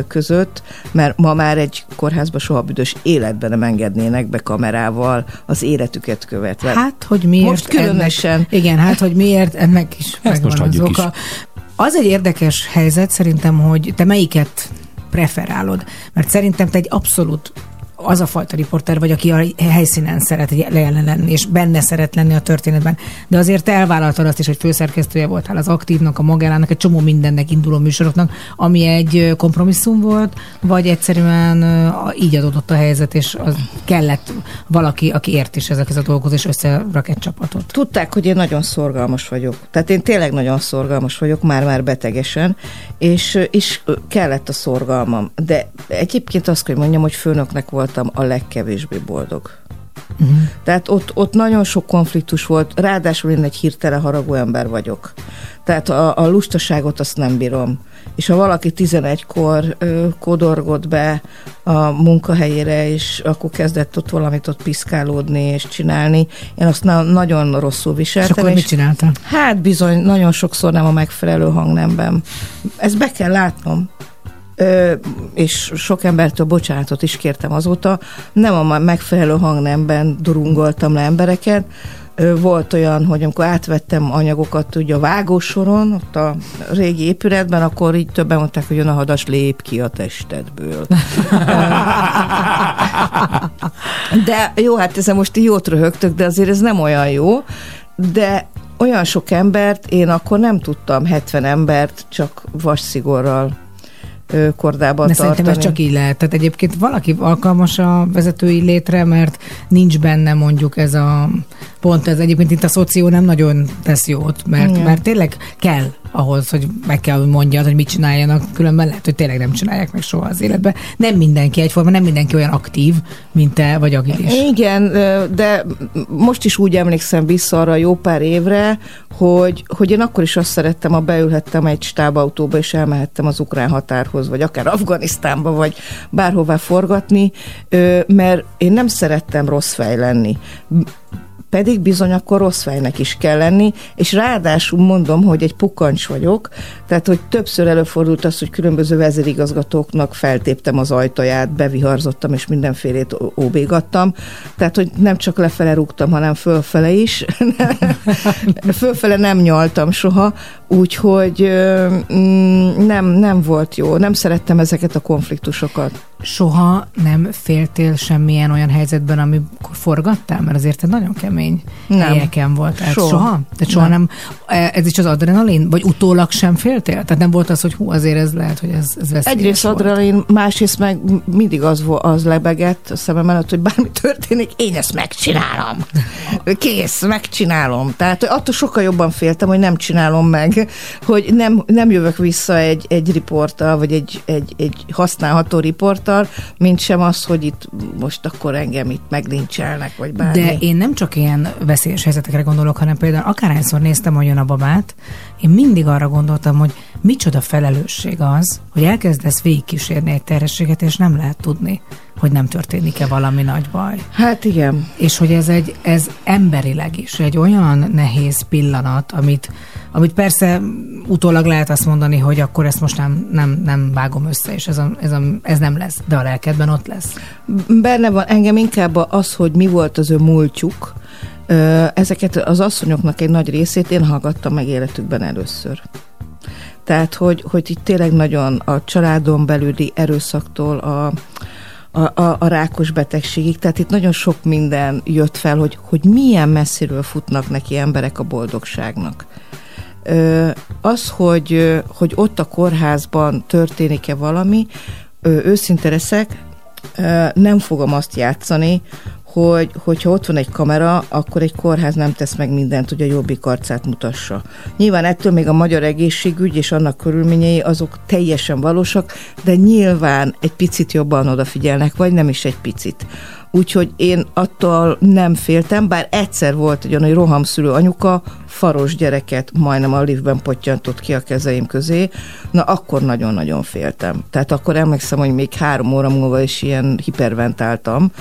között, mert ma már egy kórházba soha büdös életben nem engednének be kamerával az életüket követve. Hát, hogy miért Most különösen. Ennek, igen, hát, hogy miért ennek is megvan most az oka. Az egy érdekes helyzet szerintem, hogy te melyiket preferálod. Mert szerintem te egy abszolút az a fajta riporter vagy, aki a helyszínen szeret jelen lenni, és benne szeret lenni a történetben. De azért elvállaltad azt is, hogy főszerkesztője voltál az aktívnak, a magánának, egy csomó mindennek induló műsoroknak, ami egy kompromisszum volt, vagy egyszerűen így adódott a helyzet, és az kellett valaki, aki ért is ezekhez a dolgokhoz, és összerak egy csapatot. Tudták, hogy én nagyon szorgalmas vagyok. Tehát én tényleg nagyon szorgalmas vagyok, már-már betegesen, és, és kellett a szorgalmam. De egyébként azt kell mondjam, hogy főnöknek voltam a legkevésbé boldog. Uh-huh. Tehát ott, ott nagyon sok konfliktus volt, ráadásul én egy hirtelen haragú ember vagyok. Tehát a, a lustaságot azt nem bírom. És ha valaki 11-kor ö, kodorgott be a munkahelyére, és akkor kezdett ott valamit ott piszkálódni és csinálni, én azt na- nagyon rosszul És viseltem. akkor mit csináltál? Hát bizony, nagyon sokszor nem a megfelelő hangnemben. Ezt be kell látnom. És sok embertől bocsánatot is kértem azóta. Nem a megfelelő hangnemben durungoltam le embereket. Volt olyan, hogy amikor átvettem anyagokat ugye a vágósoron, ott a régi épületben, akkor így többen mondták, hogy jön a hadas, lép ki a testedből. *laughs* De jó, hát ezen most így jót röhögtök, de azért ez nem olyan jó. De olyan sok embert én akkor nem tudtam, 70 embert csak vasszigorral kordában De tartani. szerintem ez csak így lehet. Tehát egyébként valaki alkalmas a vezetői létre, mert nincs benne mondjuk ez a pont, ez egyébként itt a szoció nem nagyon tesz jót, mert, Igen. mert tényleg kell ahhoz, hogy meg kell, hogy mondjad, hogy mit csináljanak, különben lehet, hogy tényleg nem csinálják meg soha az életben. Nem mindenki egyforma, nem mindenki olyan aktív, mint te vagy agilis. Igen, de most is úgy emlékszem vissza arra jó pár évre, hogy, hogy én akkor is azt szerettem, ha beülhettem egy stábautóba, és elmehettem az ukrán határhoz, vagy akár Afganisztánba, vagy bárhová forgatni, mert én nem szerettem rossz fej lenni. Pedig bizony akkor rossz fejnek is kell lenni, és ráadásul mondom, hogy egy pukancs vagyok, tehát hogy többször előfordult az, hogy különböző vezérigazgatóknak feltéptem az ajtaját, beviharzottam, és mindenfélét óbégattam, tehát hogy nem csak lefele rúgtam, hanem fölfele is. *laughs* fölfele nem nyaltam soha, úgyhogy mm, nem, nem volt jó, nem szerettem ezeket a konfliktusokat. Soha nem féltél semmilyen olyan helyzetben, amikor forgattál? Mert azért te nagyon kemény Nem. helyeken voltál. Soha. soha? Tehát soha nem. Nem. nem. Ez is az adrenalin? Vagy utólag sem féltél? Tehát nem volt az, hogy hú, azért ez lehet, hogy ez, ez veszélyes Egyrészt volt. adrenalin, másrészt meg mindig az, az lebegett a szemem előtt, hogy bármi történik, én ezt megcsinálom. *laughs* Kész, megcsinálom. Tehát attól sokkal jobban féltem, hogy nem csinálom meg, hogy nem, nem jövök vissza egy, egy riporttal, vagy egy, egy, egy használható riporttal, mint sem az, hogy itt most akkor engem itt meglincselnek, vagy bármi. De én nem csak ilyen veszélyes helyzetekre gondolok, hanem például akárhányszor néztem olyan a babát, én mindig arra gondoltam, hogy micsoda felelősség az, hogy elkezdesz végigkísérni egy terhességet, és nem lehet tudni, hogy nem történik-e valami nagy baj. Hát igen. És hogy ez egy, ez emberileg is egy olyan nehéz pillanat, amit, amit persze utólag lehet azt mondani, hogy akkor ezt most nem, nem, nem vágom össze, és ez, a, ez, a, ez nem lesz, de a lelkedben ott lesz. Benne van engem inkább az, hogy mi volt az ő múltjuk. Ezeket az asszonyoknak egy nagy részét én hallgattam meg életükben először. Tehát, hogy, hogy itt tényleg nagyon a családon belüli erőszaktól a, a, a, a rákos betegségig, tehát itt nagyon sok minden jött fel, hogy, hogy milyen messziről futnak neki emberek a boldogságnak. Az, hogy, hogy ott a kórházban történik-e valami, őszinte leszek, nem fogom azt játszani, hogy, hogyha ott van egy kamera, akkor egy kórház nem tesz meg mindent, hogy a jobbik arcát mutassa. Nyilván ettől még a magyar egészségügy és annak körülményei azok teljesen valósak, de nyilván egy picit jobban odafigyelnek, vagy nem is egy picit. Úgyhogy én attól nem féltem, bár egyszer volt egy olyan, hogy rohamszülő anyuka faros gyereket majdnem a liftben pottyantott ki a kezeim közé, na akkor nagyon-nagyon féltem. Tehát akkor emlékszem, hogy még három óra múlva is ilyen hiperventáltam,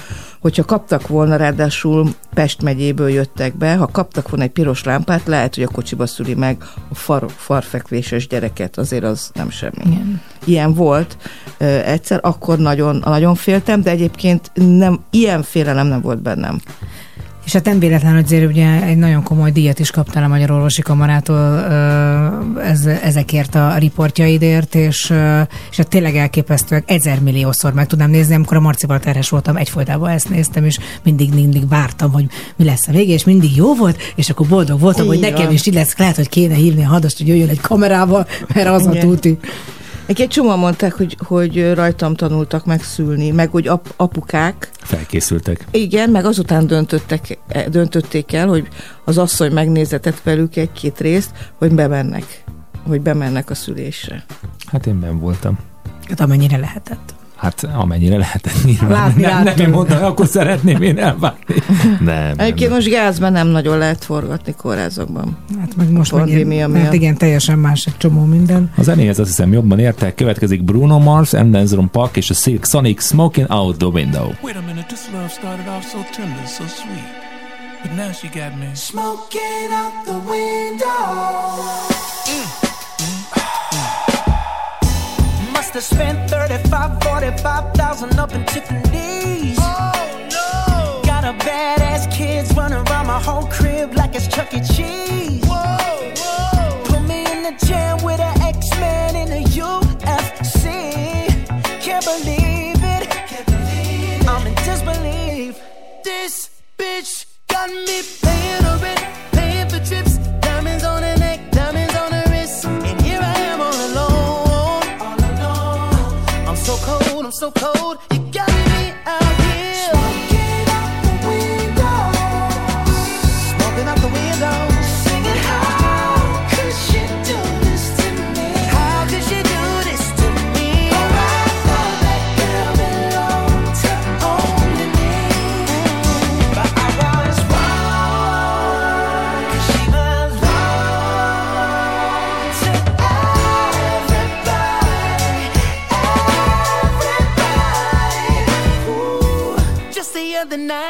hogyha kaptak volna, ráadásul Pest megyéből jöttek be, ha kaptak volna egy piros lámpát, lehet, hogy a kocsiba szüli meg a far, farfekvéses gyereket, azért az nem semmi. Igen. Ilyen volt ö, egyszer, akkor nagyon, nagyon féltem, de egyébként nem, ilyen félelem nem volt bennem. És hát nem véletlen, hogy azért ugye egy nagyon komoly díjat is kaptál a Magyar Orvosi Kamarától ez, ezekért a riportjaidért, és, és hát tényleg elképesztőek, ezer milliószor meg tudnám nézni, amikor a Marcival terhes voltam, egyfolytában ezt néztem, és mindig, mindig vártam, hogy mi lesz a vége, és mindig jó volt, és akkor boldog voltam, hogy Így nekem van. is így lesz, lehet, hogy kéne hívni a hadast, hogy jöjjön egy kamerával, mert az a Igen. túti. Egy csomóan mondták, hogy, hogy rajtam tanultak meg szülni, meg hogy ap, apukák, Felkészültek. Igen, meg azután döntöttek, döntötték el, hogy az asszony megnézetett velük egy-két részt, hogy bemennek, hogy bemennek a szülésre. Hát én ben voltam. Hát amennyire lehetett. Hát amennyire lehetett *laughs* nyilván. Látni, nem, nem látni. én mondtam, hogy akkor szeretném én elvágni. Nem, Egyébként nem. most gázban nem nagyon lehet forgatni kórházakban. Hát meg most meg Pandémia miatt. hát igen, teljesen más egy csomó minden. A zenéhez azt hiszem jobban értek. Következik Bruno Mars, Anderson Park és a Silk Sonic Smoking Out the Window. Wait a minute, this love started off so tender, so sweet. But now she got me. Smoking out the window. Must have spent 35, 45,000 up in Tiffany's. Oh no! Got a badass kids running around my whole crib like it's Chuck E. Cheese. Whoa, whoa! Put me in the jam with an X-Man in the UFC. Can't believe it. Can't believe it. I'm in disbelief. This bitch got me paying so cold.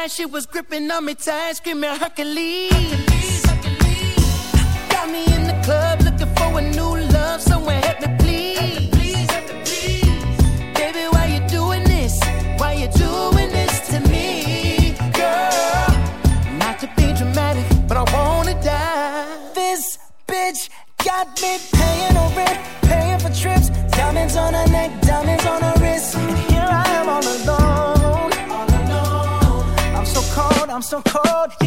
She was gripping on me tight, screaming Hercules. Got me in the club looking for a new love, someone help me please. Baby, why you doing this? Why you doing this to me, girl? Not to be dramatic, but I wanna die. This bitch got me I'm so cold.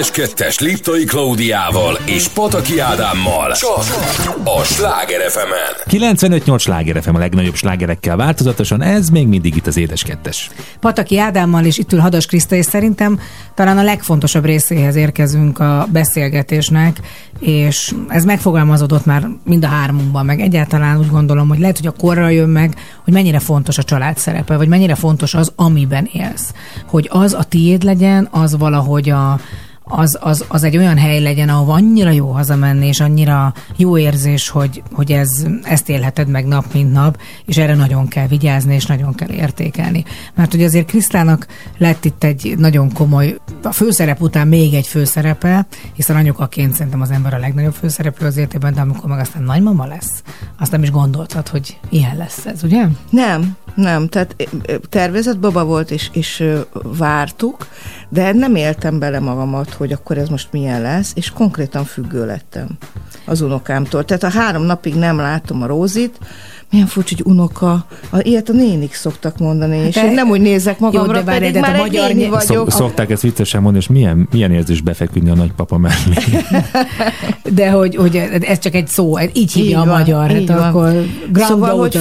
Édes Kettes Liptai Klaudiával és Pataki Ádámmal. Csak a Sláger fm 95-8 sláger FM a legnagyobb slágerekkel változatosan, ez még mindig itt az Édes Kettes. Pataki Ádámmal és itt ül Hadas Kriszta, és szerintem talán a legfontosabb részéhez érkezünk a beszélgetésnek, és ez megfogalmazódott már mind a hármunkban, meg egyáltalán úgy gondolom, hogy lehet, hogy a korra jön meg, hogy mennyire fontos a család szerepe, vagy mennyire fontos az, amiben élsz. Hogy az a tiéd legyen, az valahogy a, az, az, az egy olyan hely legyen, ahol annyira jó hazamenni, és annyira jó érzés, hogy, hogy ez, ezt élheted meg nap, mint nap, és erre nagyon kell vigyázni, és nagyon kell értékelni. Mert hogy azért Krisztának lett itt egy nagyon komoly, a főszerep után még egy főszerepe, hiszen anyukaként szerintem az ember a legnagyobb főszereplő az életében, de amikor meg aztán nagymama lesz, azt nem is gondoltad, hogy ilyen lesz ez, ugye? Nem, nem, tehát tervezett baba volt, és, és vártuk, de nem éltem bele magamat, hogy akkor ez most milyen lesz, és konkrétan függő lettem az unokámtól. Tehát a három napig nem látom a Rózit, milyen furcsa, hogy unoka, a, ilyet a nénik szoktak mondani, és de- én nem úgy nézek magamra, Jó, de várj, pedig de hát már a egy magyar néni vagyok. Szok, szokták ezt viccesen mondani, és milyen, milyen érzés befeküdni a nagypapa mellé. *laughs* De hogy, hogy ez csak egy szó, így hívja Így a van, magyar, így hát van. akkor Szóval, hogy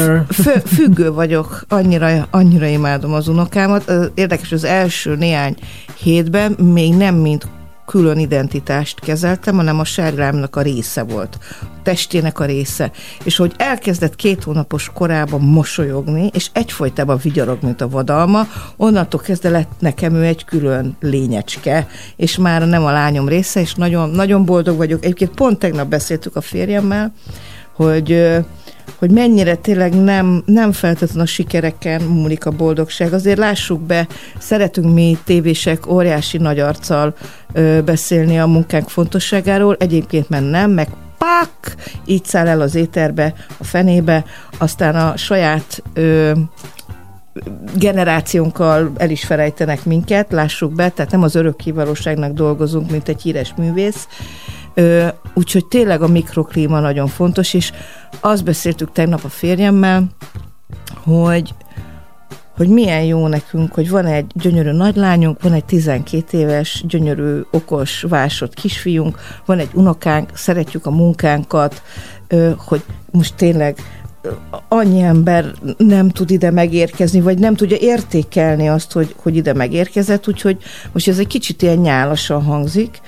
függő vagyok, annyira, annyira imádom az unokámat. Érdekes, az első néhány hétben még nem mint külön identitást kezeltem, hanem a sárgámnak a része volt, a testének a része. És hogy elkezdett két hónapos korában mosolyogni, és egyfolytában vigyorog, mint a vadalma, onnantól kezdve lett nekem ő egy külön lényecske, és már nem a lányom része, és nagyon, nagyon boldog vagyok. Egyébként pont tegnap beszéltük a férjemmel, hogy hogy mennyire tényleg nem, nem feltétlenül a sikereken múlik a boldogság. Azért lássuk be, szeretünk mi tévések óriási nagy arccal ö, beszélni a munkánk fontosságáról, egyébként mert nem, meg pák, így száll el az éterbe, a fenébe, aztán a saját ö, generációnkkal el is felejtenek minket, lássuk be, tehát nem az örökkévalóságnak dolgozunk, mint egy híres művész, úgyhogy tényleg a mikroklíma nagyon fontos, és azt beszéltük tegnap a férjemmel, hogy hogy milyen jó nekünk, hogy van egy gyönyörű nagylányunk, van egy 12 éves, gyönyörű, okos, vásott kisfiunk, van egy unokánk, szeretjük a munkánkat, hogy most tényleg annyi ember nem tud ide megérkezni, vagy nem tudja értékelni azt, hogy, hogy ide megérkezett, úgyhogy most ez egy kicsit ilyen nyálasan hangzik,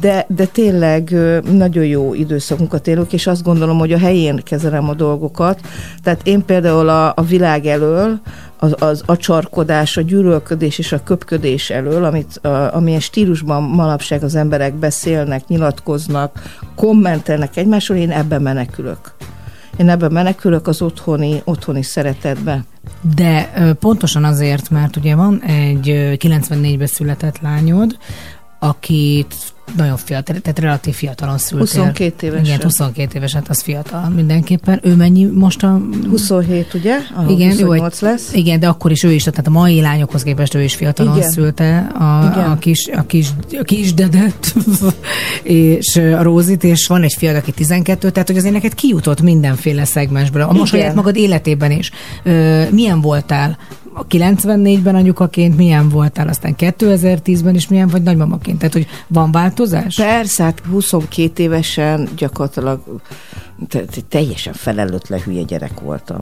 de, de tényleg nagyon jó időszakunkat élünk, és azt gondolom, hogy a helyén kezelem a dolgokat. Tehát én például a, a világ elől, az, az acsarkodás, a gyűlölködés és a köpködés elől, amit, a, amilyen stílusban manapság az emberek beszélnek, nyilatkoznak, kommentelnek egymásról, én ebben menekülök. Én ebben menekülök az otthoni, otthoni szeretetbe. De pontosan azért, mert ugye van egy ö, 94-ben született lányod, akit nagyon fiatal, tehát relatív fiatalon szültél. 22 évesen. Igen, 22 éves, hát az fiatal mindenképpen. Ő mennyi most a... 27, ugye? Ah, Igen, jó, 28 lesz. Igen, de akkor is ő is, tehát a mai lányokhoz képest ő is fiatalon Igen. szülte a, Igen. a, kis, a, kis, a kis dedet, *laughs* és a Rózit, és van egy fiad, aki 12, tehát hogy azért neked kijutott mindenféle szegmensből, a most saját magad életében is. Ö, milyen voltál? A 94-ben anyukaként milyen voltál, aztán 2010-ben is milyen vagy nagymamaként? Tehát, hogy van változás? Persze, hát 22 évesen gyakorlatilag te- te- teljesen felelőtlen hülye gyerek voltam.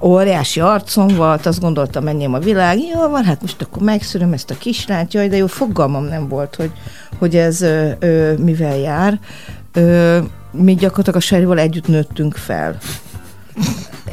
Óriási arcom volt, azt gondoltam, menjem a világ, jó van, hát most akkor megszűröm ezt a kislányt, jaj, de jó, fogalmam nem volt, hogy, hogy ez ö, ö, mivel jár. Ö, mi gyakorlatilag a Serival együtt nőttünk fel.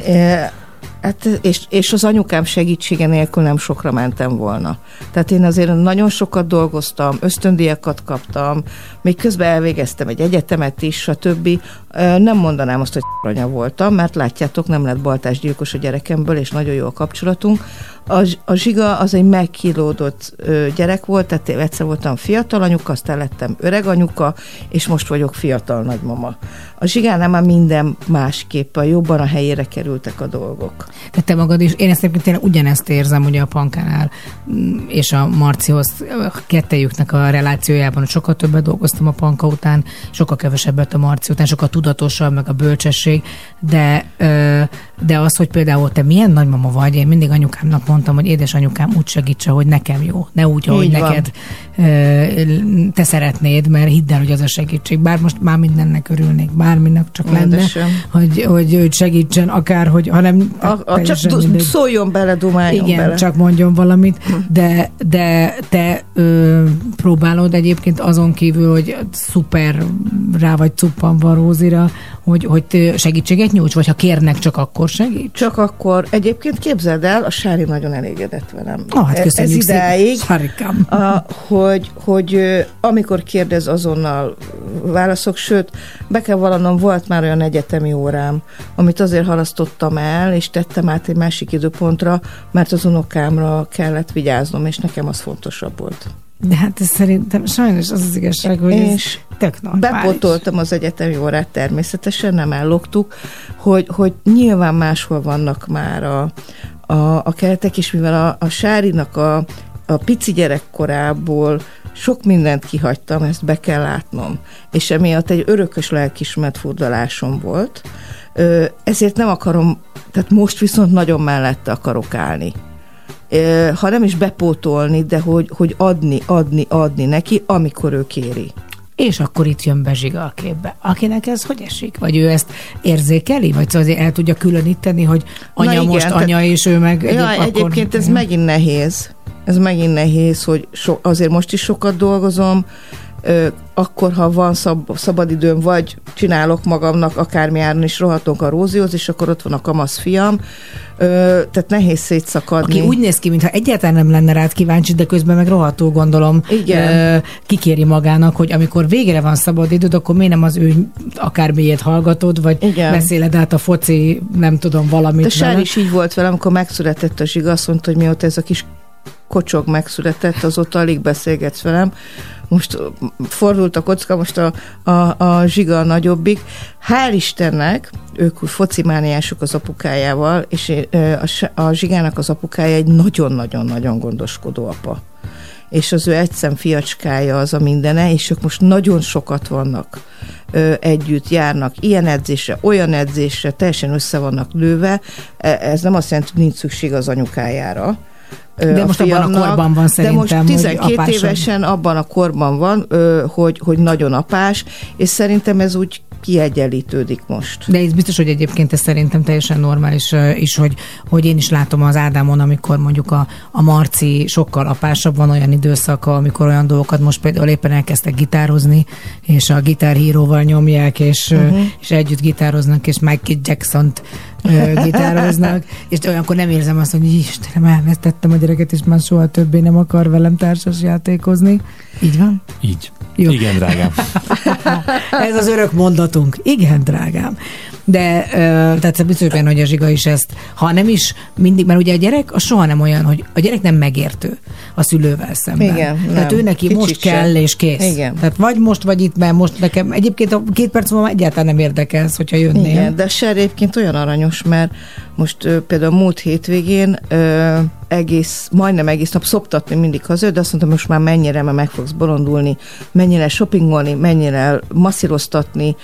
*laughs* Hát, és, és az anyukám segítsége nélkül nem sokra mentem volna. Tehát én azért nagyon sokat dolgoztam, ösztöndíjakat kaptam, még közben elvégeztem egy egyetemet is, stb. Ö, Nem mondanám azt, hogy anya voltam, mert látjátok, nem lett baltásgyilkos a gyerekemből, és nagyon jó a kapcsolatunk. A, a Zsiga az egy megkilódott ö, gyerek volt, tehát egyszer voltam fiatal anyuka, aztán lettem öreg anyuka, és most vagyok fiatal nagymama. A Zsigánál már minden másképpen, jobban a helyére kerültek a dolgok. Tehát te magad is, én ezt egyébként tényleg ugyanezt érzem ugye a Pankánál mm, és a Marcihoz a kettejüknek a relációjában, hogy sokkal többet dolgoztam a Panka után, sokkal kevesebbet a Marci után, sokkal tudatosabb, meg a bölcsesség, de, ö, de az, hogy például te milyen nagymama vagy, én mindig anyukámnak mondtam, mondtam, hogy édesanyukám úgy segítse, hogy nekem jó, ne úgy, ahogy Így van. neked ö, te szeretnéd, mert hidd el, hogy az a segítség. Bár most már mindennek örülnék, bárminek csak lenne, hogy, hogy őt segítsen, akár, hogy hanem A, a, csak mindegy. szóljon bele, dumáljon Igen, bele. csak mondjon valamit, de, de te ö, próbálod egyébként azon kívül, hogy szuper rá vagy cuppan van Rózira, hogy, hogy segítséget nyújts, vagy ha kérnek, csak akkor segít? Csak akkor, egyébként képzeld el, a Sári nagyon elégedett velem. Ah, hát E- Ez idáig, Sárikám. a, hogy, hogy amikor kérdez, azonnal válaszok, sőt, be kell vallanom, volt már olyan egyetemi órám, amit azért halasztottam el, és tettem át egy másik időpontra, mert az unokámra kellett vigyáznom, és nekem az fontosabb volt. De hát ez szerintem sajnos az az igazság, hogy ez És tök normális. Bepótoltam az egyetemi órát természetesen, nem elloptuk, hogy, hogy nyilván máshol vannak már a, a, a keretek, és mivel a, a Sárinak a, a pici gyerekkorából sok mindent kihagytam, ezt be kell látnom. És emiatt egy örökös lelkismert furdalásom volt, ezért nem akarom, tehát most viszont nagyon mellette akarok állni. Ha nem is bepótolni, de hogy, hogy adni, adni, adni neki, amikor ő kéri. És akkor itt jön be Zsiga a képbe. Akinek ez hogy esik? Vagy ő ezt érzékeli? Vagy szóval el tudja különíteni, hogy anya igen, most tehát- anya, és ő meg Ja, egyéb- egyébként ez megint nehéz. Ez megint nehéz, hogy so, azért most is sokat dolgozom, ö, akkor, ha van szab, szabadidőm, vagy csinálok magamnak, akármi áron is rohatunk a Rózihoz, és akkor ott van a kamasz fiam, ö, tehát nehéz szétszakadni. Aki úgy néz ki, mintha egyáltalán nem lenne rád kíváncsi, de közben meg rohadtul gondolom Igen. ö, kikéri magának, hogy amikor végre van szabad időd, akkor miért nem az ő akármilyét hallgatod, vagy Igen. beszéled át a foci, nem tudom, valamit De Sár is így volt velem, amikor megszületett a zsiga, azt mondta, hogy mióta ez a kis kocsog megszületett, azóta alig beszélgetsz velem. Most fordult a kocka, most a, a, a zsiga a nagyobbik. Hál' Istennek, ők focimániások az apukájával, és a, a zsigának az apukája egy nagyon-nagyon-nagyon gondoskodó apa. És az ő egyszem fiacskája az a mindene, és ők most nagyon sokat vannak együtt, járnak ilyen edzésre, olyan edzésre, teljesen össze vannak lőve. E- Ez nem azt jelenti, hogy nincs szükség az anyukájára. De most abban a fiamnak, korban van De szerintem, most hogy 12 apásabb. évesen abban a korban van, hogy, hogy nagyon apás, és szerintem ez úgy kiegyenlítődik most. De ez biztos, hogy egyébként ez szerintem teljesen normális is, hogy, hogy én is látom az Ádámon, amikor mondjuk a, a Marci sokkal apásabb, van olyan időszaka, amikor olyan dolgokat most például éppen elkezdtek gitározni, és a gitárhíróval nyomják, és, uh-huh. és együtt gitároznak, és Michael Jackson-t gitároznak, és olyankor nem érzem azt, hogy Istenem, elvesztettem a gyereket, és már soha többé nem akar velem társas játékozni. Így van? Így. Jó. Igen, drágám. *laughs* Ez az örök mondatunk. Igen, drágám. De ö, tehát biztos benne, hogy a zsiga is ezt, ha nem is mindig, mert ugye a gyerek az soha nem olyan, hogy a gyerek nem megértő a szülővel szemben. Igen, Tehát nem. ő neki Kicsit most sem. kell, és kész. Igen. Tehát vagy most, vagy itt, mert most nekem egyébként a két perc múlva egyáltalán nem érdekelsz, hogyha jönnél. Igen, de Ser egyébként olyan aranyos, mert most például múlt hétvégén egész, majdnem egész nap szoptatni mindig haza, de azt mondtam, most már mennyire, mert meg fogsz bolondulni, mennyire shoppingolni, mennyire masszíroztatni,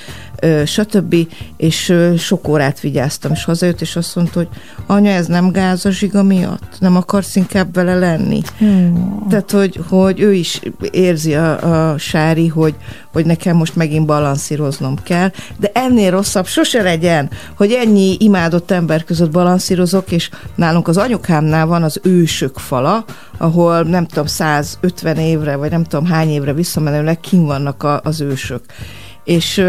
stb. És sok órát vigyáztam, és hazajött, és azt mondta, hogy anya, ez nem gáz a zsiga miatt? Nem akarsz inkább vele lenni? Hmm. Tehát, hogy, hogy ő is érzi a, a Sári, hogy, hogy nekem most megint balanszíroznom kell, de ennél rosszabb sose legyen, hogy ennyi imádott ember között balanszírozok, és nálunk az anyukámnál van az ősök fala, ahol nem tudom, 150 évre, vagy nem tudom hány évre visszamenőleg kin vannak a, az ősök. És,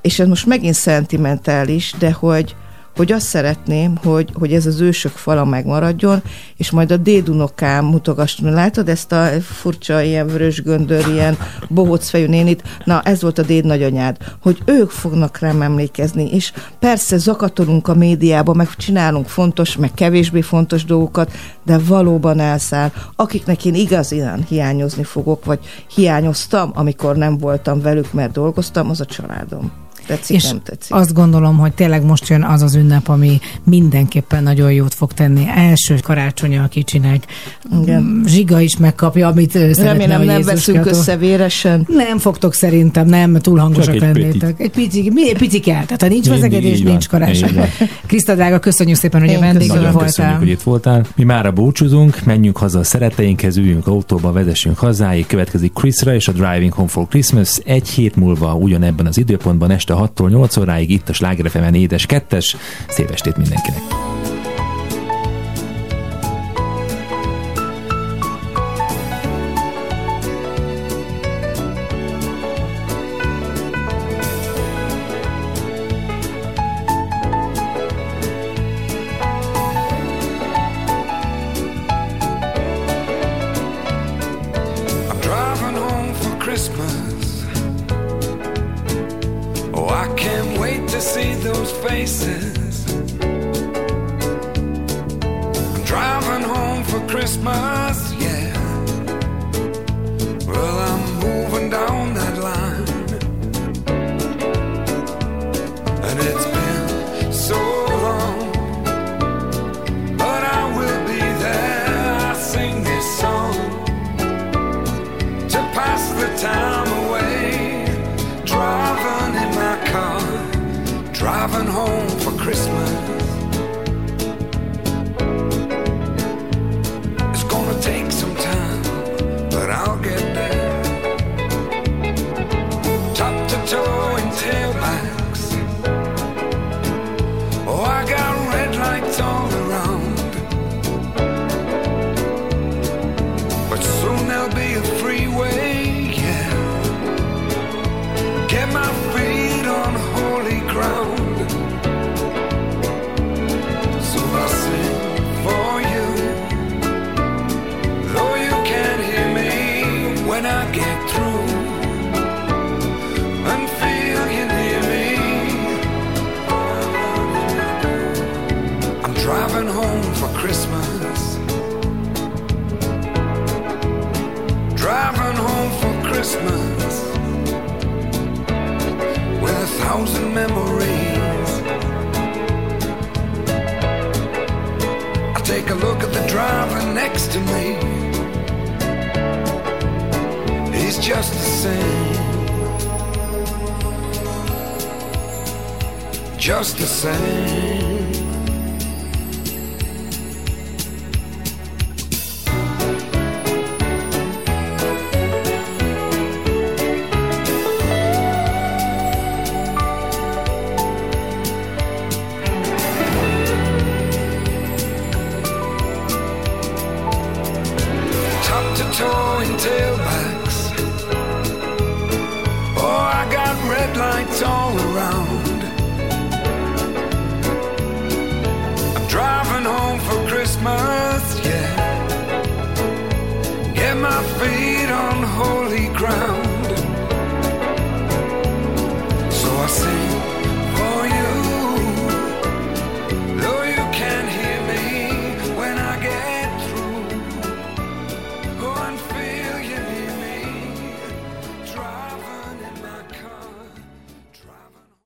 és ez most megint szentimentális, de hogy, hogy azt szeretném, hogy, hogy ez az ősök fala megmaradjon, és majd a dédunokám mutogasson. Látod ezt a furcsa, ilyen vörös göndör, ilyen bohóc fejű nénit? Na, ez volt a déd nagyanyád, hogy ők fognak rám emlékezni, és persze zakatolunk a médiába, meg csinálunk fontos, meg kevésbé fontos dolgokat, de valóban elszáll. Akiknek én igazán hiányozni fogok, vagy hiányoztam, amikor nem voltam velük, mert dolgoztam, az a családom. Tetszik, És nem tetszik. azt gondolom, hogy tényleg most jön az az ünnep, ami mindenképpen nagyon jót fog tenni. Első karácsonya a kicsinek. Igen. Zsiga is megkapja, amit ő szeretne, Remélem nem veszünk össze véresen. Nem fogtok szerintem, nem, túl hangosak egy lennétek. Egy pici, mi, egy pici kell. Tehát ha nincs vezekedés, nincs karácsony. Kriszta drága, köszönjük szépen, hogy Én a vendégünk Nagyon köszönjük, voltál. hogy itt voltál. Mi mára búcsúzunk, menjünk haza a szeretteinkhez, üljünk autóba, vezessünk hazáig, következik Chrisra és a Driving Home for Christmas. Egy hét múlva ugyanebben az időpontban este 6-tól 8 óráig itt a Sláger FM-en édes kettes. Szép estét mindenkinek!